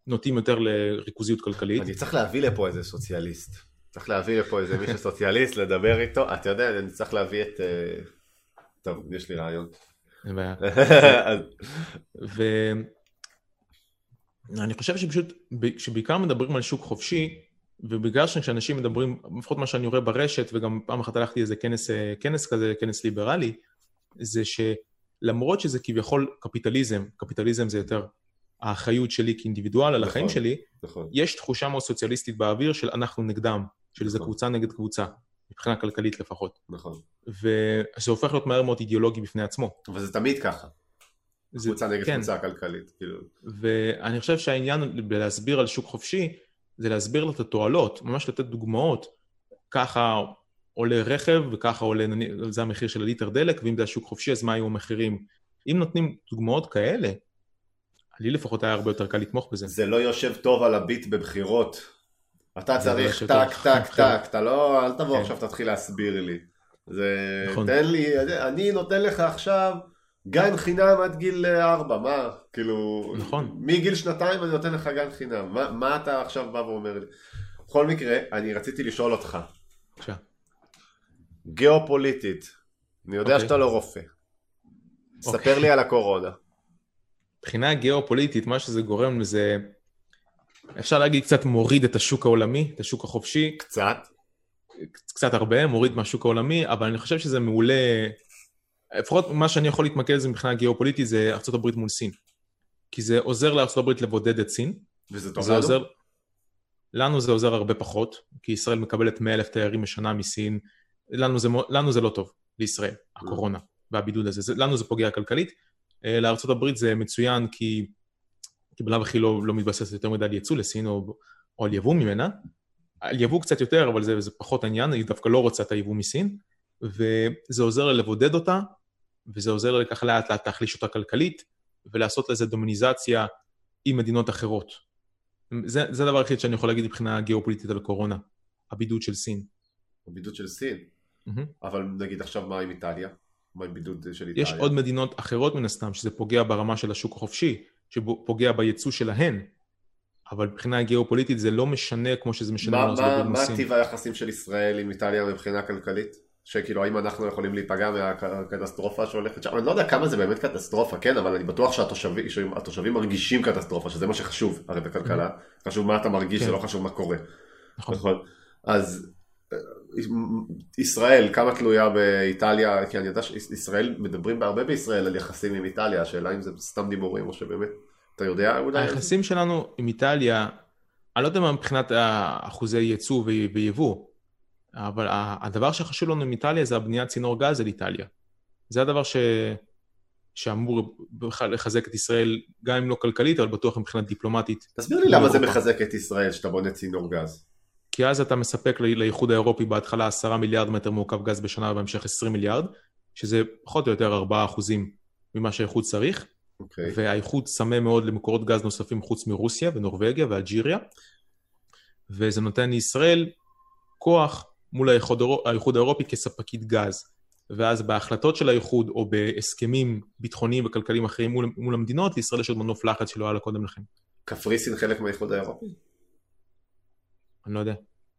נוטים יותר לריכוזיות כלכלית. אני צריך להביא לפה איזה סוציאליסט. צריך להביא לפה איזה מישהו סוציאליסט, לדבר איתו. אתה יודע, אני צריך להביא את... אה, טוב, יש לי רעיון. אין בעיה. ואני חושב שפשוט, כשבעיקר מדברים על שוק חופשי, ובגלל שכשאנשים מדברים, לפחות מה שאני רואה ברשת, וגם פעם אחת הלכתי לאיזה כנס, אה, כנס כזה, כנס ליברלי, זה שלמרות שזה כביכול קפיטליזם, קפיטליזם זה יותר האחריות שלי כאינדיבידואל על החיים נכון, שלי, נכון. יש תחושה מאוד סוציאליסטית באוויר של אנחנו נגדם, של איזה נכון. קבוצה נגד קבוצה, מבחינה כלכלית לפחות. נכון. וזה הופך להיות מהר מאוד אידיאולוגי בפני עצמו. אבל זה תמיד ככה. זה, קבוצה נגד כן. קבוצה כלכלית, כאילו. ואני חושב שהעניין בלהסביר על שוק חופשי, זה להסביר לו את התועלות, ממש לתת דוגמאות. ככה עולה רכב וככה עולה, זה המחיר של הליטר דלק, ואם זה השוק חופשי אז מה היו המחירים. אם נותנים דוגמאות כאלה, לי לפחות היה הרבה יותר קל לתמוך בזה. זה לא יושב טוב על הביט בבחירות. אתה לא צריך טק, טק, טק, אתה לא, אל תבוא כן. עכשיו תתחיל להסביר לי. זה, נכון. תן לי, אני נותן לך עכשיו גן חינם עד גיל ארבע, מה, כאילו, נכון. מגיל שנתיים אני נותן לך גן חינם, מה, מה אתה עכשיו בא ואומר לי? בכל מקרה, אני רציתי לשאול אותך. בבקשה. גיאופוליטית, אני יודע okay. אוקיי. שאתה לא רופא. ספר okay. אוקיי. לי על הקורונה. מבחינה גיאופוליטית, מה שזה גורם לזה, אפשר להגיד קצת מוריד את השוק העולמי, את השוק החופשי. קצת? קצת הרבה, מוריד מהשוק העולמי, אבל אני חושב שזה מעולה, לפחות מה שאני יכול להתמקד בזה מבחינה גיאופוליטית זה ארה"ב מול סין. כי זה עוזר לארה"ב לבודד את סין. וזה טוב לנו? עוזר, לנו זה עוזר הרבה פחות, כי ישראל מקבלת 100 אלף תיירים בשנה מסין, לנו זה, לנו זה לא טוב, לישראל, הקורונה והבידוד הזה, זה, לנו זה פוגע כלכלית. אה, לארה"ב זה מצוין כי, כי בלאו הכי לא, לא מתבססת יותר מדי על ייצוא לסין, או או על יבוא ממנה. על יבוא קצת יותר, אבל זה, זה פחות העניין, היא דווקא לא רוצה את היבוא מסין, וזה עוזר לבודד אותה, וזה עוזר ככה לאט לאט להחליש אותה כלכלית, ולעשות לזה דומוניזציה עם מדינות אחרות. זה, זה הדבר היחיד שאני יכול להגיד מבחינה גיאופוליטית על קורונה, הבידוד של סין. הבידוד של סין? Mm-hmm. אבל נגיד עכשיו מה עם איטליה? מה עם בידוד של איטליה? יש עוד מדינות אחרות מן הסתם, שזה פוגע ברמה של השוק החופשי, שפוגע בייצוא שלהן, אבל מבחינה גיאופוליטית זה לא משנה כמו שזה משנה מה, מה, מה טיב היחסים של ישראל עם איטליה מבחינה כלכלית? שכאילו האם אנחנו יכולים להיפגע מהקטסטרופה שהולכת שם, אני לא יודע כמה זה באמת קטסטרופה, כן, אבל אני בטוח שהתושבים מרגישים קטסטרופה, שזה מה שחשוב הרי בכלכלה. חשוב מה אתה מרגיש, זה כן. לא חשוב מה קורה. נכון. נכון. אז ישראל, כמה תלויה באיטליה, כי אני יודע שישראל, מדברים הרבה בישראל על יחסים עם איטליה, השאלה אם זה סתם דיבורים או שבאמת, אתה יודע אולי? היחסים שלנו עם איטליה, אני לא יודע מה מבחינת אחוזי ייצוא ויבוא, אבל הדבר שחשוב לנו עם איטליה זה הבניית צינור גז אל איטליה. זה הדבר ש... שאמור בכלל לחזק את ישראל, גם אם לא כלכלית, אבל בטוח מבחינה דיפלומטית. תסביר לי למה זה מחזק את ישראל שאתה בונה צינור גז. כי אז אתה מספק לאיחוד האירופי בהתחלה 10 מיליארד מטר מעוקב גז בשנה ובהמשך 20 מיליארד, שזה פחות או יותר 4 אחוזים ממה שהאיחוד צריך, okay. אוקיי. והאיחוד צמא מאוד למקורות גז נוספים חוץ מרוסיה ונורבגיה ואלג'יריה, וזה נותן לישראל כוח מול האיחוד, האיחוד האירופי כספקית גז. ואז בהחלטות של האיחוד או בהסכמים ביטחוניים וכלכליים אחרים מול, מול המדינות, לישראל יש עוד מנוף לחץ שלא היה לה קודם לכן. קפריסין חלק מהאיחוד האירופי? אני לא יודע.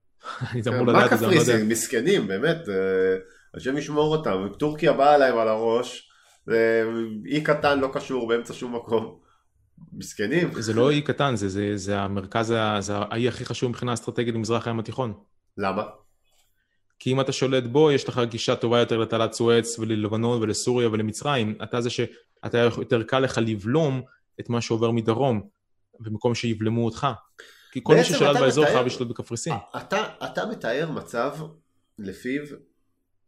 אני אמור לדעת את זה, אני לא יודע. מה קפריסין? מסכנים, באמת, אה, השם ישמור אותם. טורקיה באה להם על הראש, אי קטן לא קשור באמצע שום מקום. מסכנים. זה לא אי קטן, זה, זה, זה המרכז, זה האי הכי חשוב מבחינה אסטרטגית במזרח הים התיכון. למה? כי אם אתה שולט בו, יש לך גישה טובה יותר לתעלת סואץ וללבנון ולסוריה ולמצרים. אתה זה שאתה יותר קל לך לבלום את מה שעובר מדרום, במקום שיבלמו אותך. כי כל מי ששלט באזור חייב לשלוט בקפריסין. אתה, אתה מתאר מצב לפיו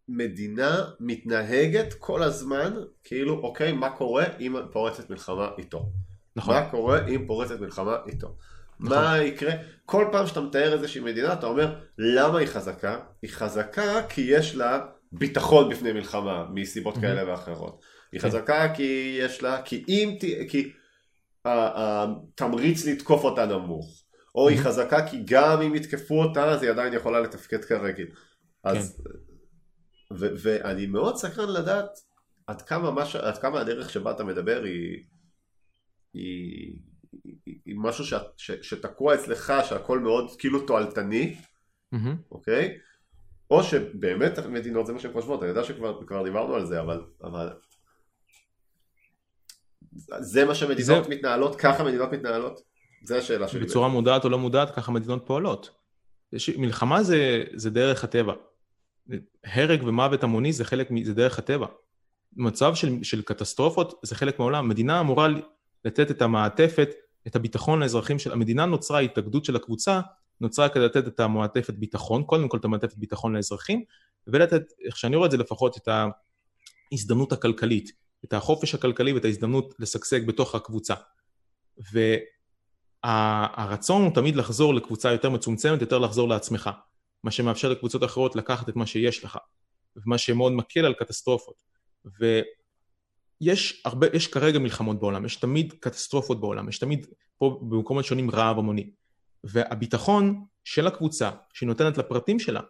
מדינה מתנהגת כל הזמן כאילו אוקיי מה קורה אם פורצת מלחמה איתו. נכון. מה קורה אם פורצת מלחמה איתו. נכון. מה יקרה? כל פעם שאתה מתאר איזושהי מדינה אתה אומר למה היא חזקה? היא חזקה כי יש לה ביטחון בפני מלחמה מסיבות כאלה ואחרות. היא כן. חזקה כי יש לה, כי אם, כי התמריץ לתקוף אותה נמוך. או היא חזקה כי גם אם יתקפו אותה אז היא עדיין יכולה לתפקד כרגיל. אז, כן. ואני מאוד סקרן לדעת עד כמה, מש, עד כמה הדרך שבה אתה מדבר היא, היא, היא, היא משהו ש, ש, שתקוע אצלך שהכל מאוד כאילו תועלתני, mm-hmm. אוקיי? או שבאמת מדינות זה מה שהן חושבות, אני יודע שכבר דיברנו על זה, אבל, אבל זה מה שמדינות זה... מתנהלות, ככה מדינות מתנהלות? זה השאלה שלי. בצורה בעצם. מודעת או לא מודעת, ככה מדינות פועלות. יש, מלחמה זה, זה דרך הטבע. הרג ומוות המוני זה חלק, זה דרך הטבע. מצב של, של קטסטרופות זה חלק מהעולם. מדינה אמורה לתת את המעטפת, את הביטחון לאזרחים של... המדינה נוצרה, ההתאגדות של הקבוצה, נוצרה כדי לתת את המעטפת ביטחון, קודם כל את המעטפת ביטחון לאזרחים, ולתת, איך שאני רואה את זה לפחות, את ההזדמנות הכלכלית, את החופש הכלכלי ואת ההזדמנות לשגשג בתוך הקבוצה. והרצון הוא תמיד לחזור לקבוצה יותר מצומצמת, יותר לחזור לעצמך, מה שמאפשר לקבוצות אחרות לקחת את מה שיש לך, ומה שמאוד מקל על קטסטרופות. ויש הרבה, יש כרגע מלחמות בעולם, יש תמיד קטסטרופות בעולם, יש תמיד פה במקומות שונים רעב המוני. והביטחון של הקבוצה, שהיא נותנת לפרטים שלה,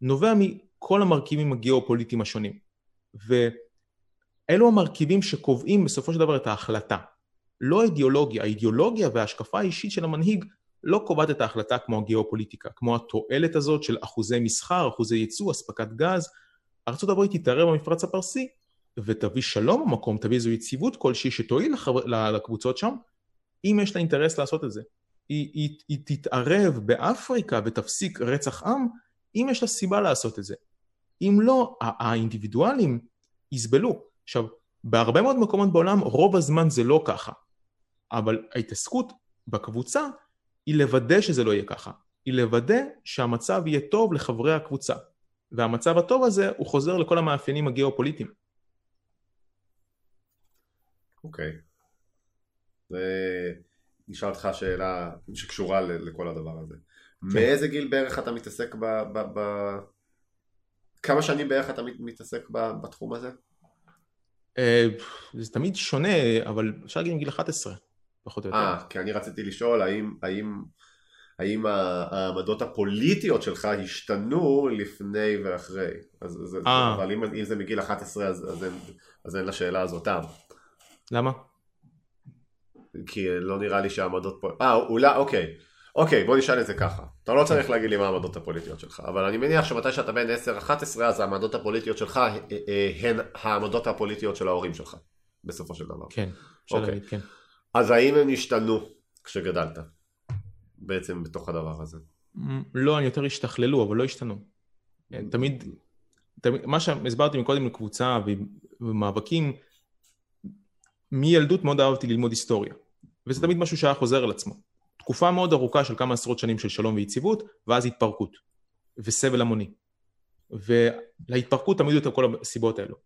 נובע מכל המרכיבים הגיאופוליטיים השונים. ואלו המרכיבים שקובעים בסופו של דבר את ההחלטה. לא האידיאולוגיה, האידיאולוגיה וההשקפה האישית של המנהיג לא קובעת את ההחלטה כמו הגיאופוליטיקה, כמו התועלת הזאת של אחוזי מסחר, אחוזי ייצוא, אספקת גז. ארה"ב תתערב במפרץ הפרסי ותביא שלום במקום, תביא איזו יציבות כלשהי שתועיל לקבוצות שם, אם יש לה אינטרס לעשות את זה. היא, היא, היא תתערב באפריקה ותפסיק רצח עם, אם יש לה סיבה לעשות את זה. אם לא, האינדיבידואלים יסבלו. עכשיו, בהרבה מאוד מקומות בעולם רוב הזמן זה לא ככה, אבל ההתעסקות בקבוצה היא לוודא שזה לא יהיה ככה. היא לוודא שהמצב יהיה טוב לחברי הקבוצה. והמצב הטוב הזה הוא חוזר לכל המאפיינים הגיאופוליטיים. אוקיי. Okay. נשאל אותך שאלה שקשורה לכל הדבר הזה. כן. מאיזה גיל בערך אתה מתעסק ב... ב, ב כמה שנים בערך אתה מתעסק ב, בתחום הזה? אה, זה תמיד שונה, אבל אפשר להגיד מגיל 11, פחות או יותר. אה, כי אני רציתי לשאול האם, האם, האם העמדות הפוליטיות שלך השתנו לפני ואחרי. אז, אז, אה. אבל אם, אם זה מגיל 11 אז, אז, אין, אז אין לשאלה הזאת טעם. למה? כי לא נראה לי שהעמדות פה... אה, אולי, אוקיי. אוקיי, בוא נשאל את זה ככה. אתה לא צריך להגיד לי מה העמדות הפוליטיות שלך, אבל אני מניח שמתי שאתה בן 10-11 אז העמדות הפוליטיות שלך אה, אה, הן העמדות הפוליטיות של ההורים שלך, בסופו של דבר. כן, אפשר אוקיי. להגיד, כן. אז האם הם השתנו כשגדלת, בעצם בתוך הדבר הזה? לא, אני יותר השתכללו, אבל לא השתנו. תמיד, תמיד מה שהסברתי מקודם לקבוצה ומאבקים, מילדות מאוד אהבתי ללמוד היסטוריה, וזה תמיד משהו שהיה חוזר על עצמו. תקופה מאוד ארוכה של כמה עשרות שנים של שלום ויציבות, ואז התפרקות, וסבל המוני. ולהתפרקות תמיד יותר כל הסיבות האלו.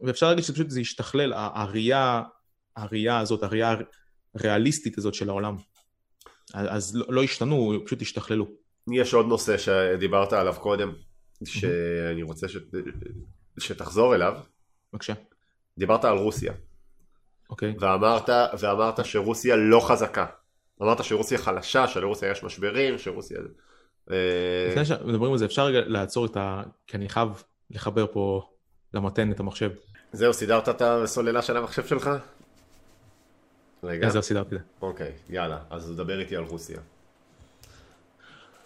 ואפשר להגיד שפשוט זה השתכלל, הראייה, הראייה הזאת, הראייה הריאליסטית הזאת של העולם. אז לא, לא השתנו, פשוט השתכללו. יש עוד נושא שדיברת עליו קודם, שאני רוצה ש... שתחזור אליו. בבקשה. דיברת על רוסיה. אוקיי. ואמרת, ואמרת שרוסיה לא חזקה. אמרת שרוסיה חלשה, שלרוסיה יש משברים, שרוסיה... אה, לפני שמדברים על זה, אפשר רגע לעצור את ה... כי אני חייב לחבר פה למתן את המחשב. זהו, סידרת את הסוללה של המחשב שלך? רגע. זהו, סידרתי את זה. אוקיי, יאללה, אז דבר איתי על רוסיה.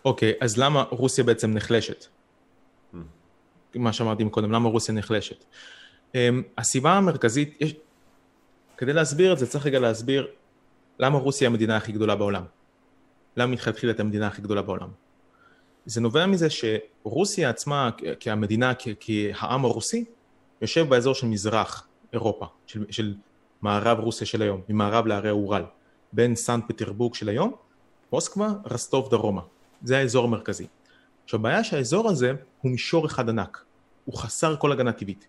אוקיי, אז למה רוסיה בעצם נחלשת? Hmm. מה שאמרתי קודם, למה רוסיה נחלשת? אמ, הסיבה המרכזית, יש... כדי להסביר את זה צריך רגע להסביר למה רוסיה המדינה הכי גדולה בעולם? למה מלכתחילה את המדינה הכי גדולה בעולם? זה נובע מזה שרוסיה עצמה כהמדינה, כעם הרוסי, יושב באזור של מזרח אירופה, של, של מערב רוסיה של היום, ממערב להרי האורל, בין סנט פטרבורג של היום, מוסקבה, רסטוב דרומה. זה האזור המרכזי. עכשיו הבעיה שהאזור הזה הוא מישור אחד ענק, הוא חסר כל הגנה טבעית.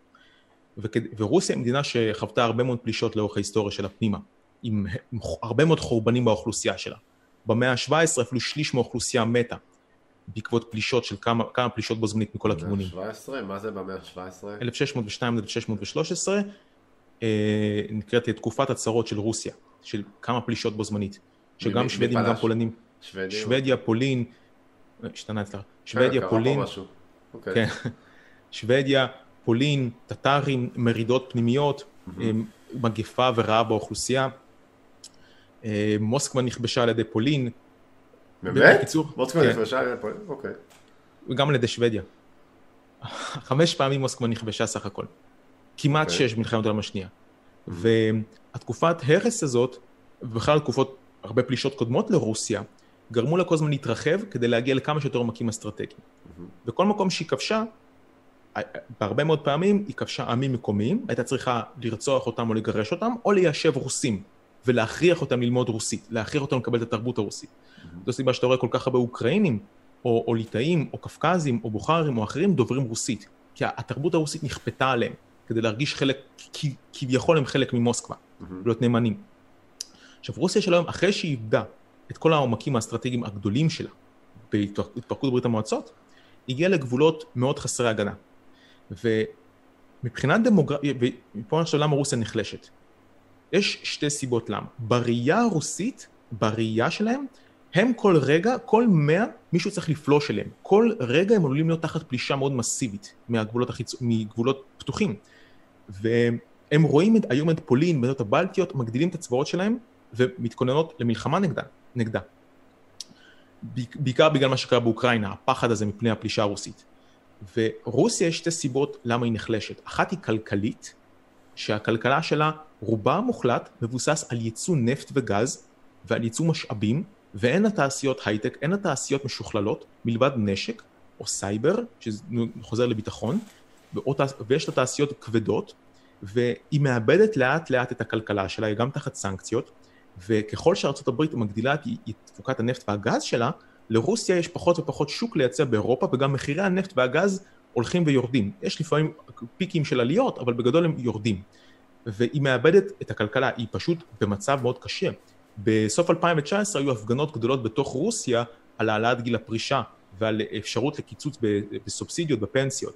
וכד... ורוסיה היא מדינה שחוותה הרבה מאוד פלישות לאורך ההיסטוריה של הפנימה. עם, עם הרבה מאוד חורבנים באוכלוסייה שלה. במאה ה-17 אפילו שליש מהאוכלוסייה מתה בעקבות פלישות של כמה, כמה פלישות בו זמנית מכל הכיוונים. במאה ה-17? מה זה במאה ה-17? 1602 עד 1613 אה, נקראת תקופת הצרות של רוסיה, של כמה פלישות בו זמנית, שגם שוודים וגם פולנים. שוודיה, שוודיה פולין, השתנה אצלך, שוודיה, כן, פולין, אוקיי. כן, שוודיה, פולין, טטרים, מרידות פנימיות. מגפה ורעה באוכלוסייה. אה, מוסקבה נכבשה על ידי פולין. באמת? בקיצור, מוסקבה כן. נכבשה על ידי פולין? אוקיי. וגם על ידי שוודיה. חמש פעמים מוסקבה נכבשה סך הכל. כמעט אוקיי. שש במלחמת העולם השנייה. והתקופת הרס הזאת, ובכלל תקופות, הרבה פלישות קודמות לרוסיה, גרמו לה כל הזמן להתרחב כדי להגיע לכמה שיותר עומקים אסטרטגיים. וכל מקום שהיא כבשה, בהרבה מאוד פעמים היא כבשה עמים מקומיים, הייתה צריכה לרצוח אותם או לגרש אותם, או ליישב רוסים. ולהכריח אותם ללמוד רוסית, להכריח אותם לקבל את התרבות הרוסית. Mm-hmm. זו סיבה שאתה רואה כל כך הרבה אוקראינים, או, או ליטאים, או קפקזים, או בוכרים, או אחרים דוברים רוסית. כי התרבות הרוסית נכפתה עליהם, כדי להרגיש חלק, כביכול הם חלק ממוסקבה, mm-hmm. להיות נאמנים. עכשיו רוסיה של היום, אחרי שהיא איבדה את כל העומקים האסטרטגיים הגדולים שלה בהתפרקות ברית המועצות, הגיעה לגבולות מאוד חסרי הגנה. ומבחינת דמוגרפיה, ופה עכשיו למה רוסיה נחלשת. יש שתי סיבות למה. בראייה הרוסית, בראייה שלהם, הם כל רגע, כל מאה, מישהו צריך לפלוש אליהם. כל רגע הם עלולים להיות תחת פלישה מאוד מסיבית מהגבולות, החיצ... מגבולות פתוחים. והם רואים את, היום את פולין, מדינות הבלטיות, מגדילים את הצבאות שלהם ומתכוננות למלחמה נגדה. נגדה. בעיקר בגלל מה שקרה באוקראינה, הפחד הזה מפני הפלישה הרוסית. ורוסיה יש שתי סיבות למה היא נחלשת. אחת היא כלכלית, שהכלכלה שלה רובה המוחלט מבוסס על ייצוא נפט וגז ועל ייצוא משאבים, ואין לה תעשיות הייטק, אין לה תעשיות משוכללות מלבד נשק או סייבר, שחוזר לביטחון, ויש לה תעשיות כבדות, והיא מאבדת לאט לאט את הכלכלה שלה, היא גם תחת סנקציות, וככל שארצות הברית מגדילה את תפוקת הנפט והגז שלה, לרוסיה יש פחות ופחות שוק לייצא באירופה, וגם מחירי הנפט והגז הולכים ויורדים. יש לפעמים פיקים של עליות, אבל בגדול הם יורדים. והיא מאבדת את הכלכלה, היא פשוט במצב מאוד קשה. בסוף 2019 היו הפגנות גדולות בתוך רוסיה על העלאת גיל הפרישה ועל אפשרות לקיצוץ בסובסידיות, בפנסיות.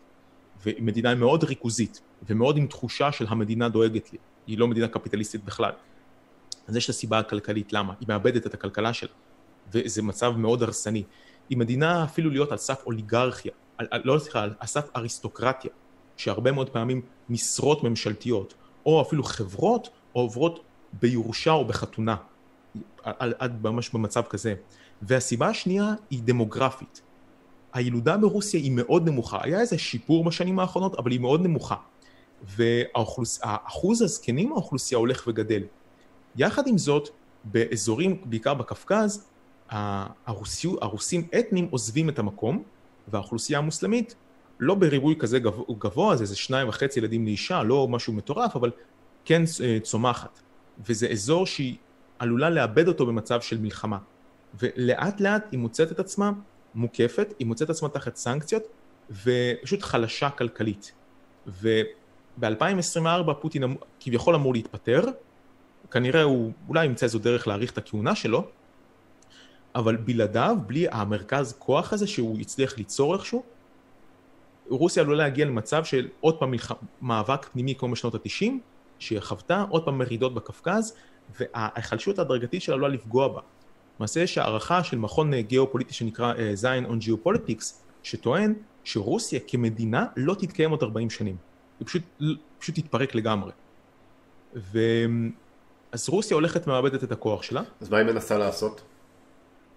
ומדינה מאוד ריכוזית ומאוד עם תחושה של המדינה דואגת לי, היא לא מדינה קפיטליסטית בכלל. אז יש את הסיבה הכלכלית, למה? היא מאבדת את הכלכלה שלה, וזה מצב מאוד הרסני. היא מדינה אפילו להיות על סף אוליגרכיה, על, על, לא סליחה, על סף אריסטוקרטיה, שהרבה מאוד פעמים משרות ממשלתיות, או אפילו חברות, עוברות בירושה או בחתונה, עד ממש במצב כזה. והסיבה השנייה היא דמוגרפית. הילודה ברוסיה היא מאוד נמוכה, היה איזה שיפור בשנים האחרונות, אבל היא מאוד נמוכה. ואחוז הזקנים האוכלוסייה הולך וגדל. יחד עם זאת, באזורים, בעיקר בקווקז, הרוסים, הרוסים אתנים עוזבים את המקום, והאוכלוסייה המוסלמית, לא בריבוי כזה גבוה, זה איזה שניים וחצי ילדים לאישה, לא משהו מטורף, אבל כן אה, צומחת. וזה אזור שהיא עלולה לאבד אותו במצב של מלחמה. ולאט לאט היא מוצאת את עצמה מוקפת, היא מוצאת את עצמה תחת סנקציות, ופשוט חלשה כלכלית. וב-2024 פוטין אמ-, כביכול אמור להתפטר, כנראה הוא אולי ימצא איזו דרך להאריך את הכהונה שלו, אבל בלעדיו, בלי המרכז כוח הזה שהוא הצליח ליצור איכשהו, רוסיה עלולה להגיע למצב של עוד פעם מלח... מאבק פנימי כמו בשנות התשעים, שהיא חוותה, עוד פעם מרידות בקווקז, וההיחלשות ההדרגתית שלה עלולה לפגוע בה. למעשה יש הערכה של מכון גיאופוליטי שנקרא Zeihan on Geopolitics, שטוען שרוסיה כמדינה לא תתקיים עוד 40 שנים. היא פשוט, פשוט תתפרק לגמרי. ו... אז רוסיה הולכת ומאבדת את הכוח שלה. אז מה היא מנסה לעשות?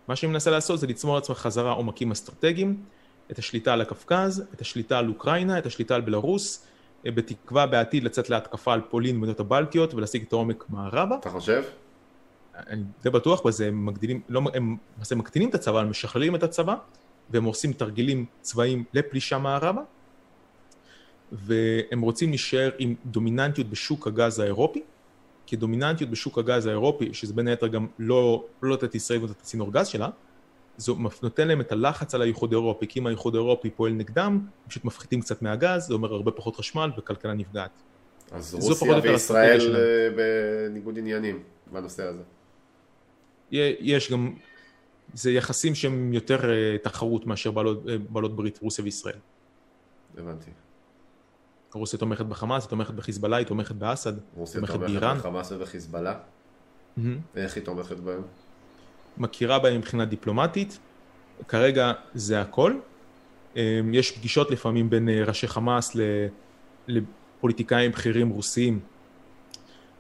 מה שהיא מנסה לעשות זה לצמור לעצמה חזרה עומקים אסטרטגיים, את השליטה על הקווקז, את השליטה על אוקראינה, את השליטה על בלרוס, אה, בתקווה בעתיד לצאת להתקפה על פולין ומדינות הבלטיות ולהשיג את העומק מערבה. אתה חושב? אני די בטוח בזה, הם מגדילים, לא, הם למעשה מקטינים את הצבא, הם משכללים את הצבא, והם עושים תרגילים צבאיים לפלישה מערבה, והם רוצים להישאר עם דומיננטיות בשוק הגז האירופי, כי דומיננטיות בשוק הגז האירופי, שזה בין היתר גם לא, לא לתת ישראל את הצינור גז שלה, זה נותן להם את הלחץ על האיחוד האירופי, כי אם האיחוד האירופי פועל נגדם, הם פשוט מפחיתים קצת מהגז, זה אומר הרבה פחות חשמל וכלכלה נפגעת. אז רוסיה וישראל אה, בניגוד עניינים בנושא הזה. יש גם, זה יחסים שהם יותר אה, תחרות מאשר בעלות, אה, בעלות ברית רוסיה וישראל. הבנתי. רוסיה תומכת בחמאס, היא תומכת בחיזבאללה, היא תומכת באסד, רוסיה תומכת באיראן. רוסיה תומכת בחמאס ובחיזבאללה? Mm-hmm. איך היא תומכת בהם? מכירה בהם מבחינה דיפלומטית, כרגע זה הכל. אמ, יש פגישות לפעמים בין אה, ראשי חמאס לפוליטיקאים בכירים רוסיים,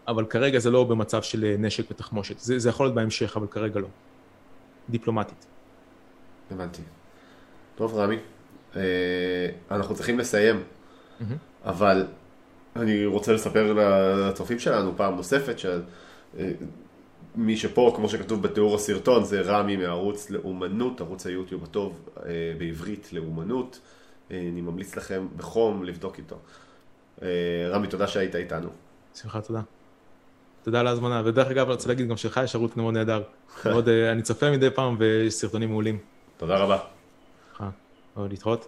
אבל כרגע זה לא במצב של אה, נשק ותחמושת. זה, זה יכול להיות בהמשך, אבל כרגע לא. דיפלומטית. הבנתי. טוב, רמי, אה, אנחנו צריכים לסיים, mm-hmm. אבל אני רוצה לספר לצופים שלנו פעם נוספת, של... מי שפה, כמו שכתוב בתיאור הסרטון, זה רמי מערוץ לאומנות, ערוץ היוטיוב הטוב אה, בעברית לאומנות. אה, אני ממליץ לכם בחום לבדוק איתו. אה, רמי, תודה שהיית איתנו. שמחה, תודה. תודה על ההזמנה, ודרך אגב, אני רוצה להגיד גם שלך יש ערוץ מאוד נהדר. מאוד, אני צופה מדי פעם ויש סרטונים מעולים. תודה רבה. להתראות.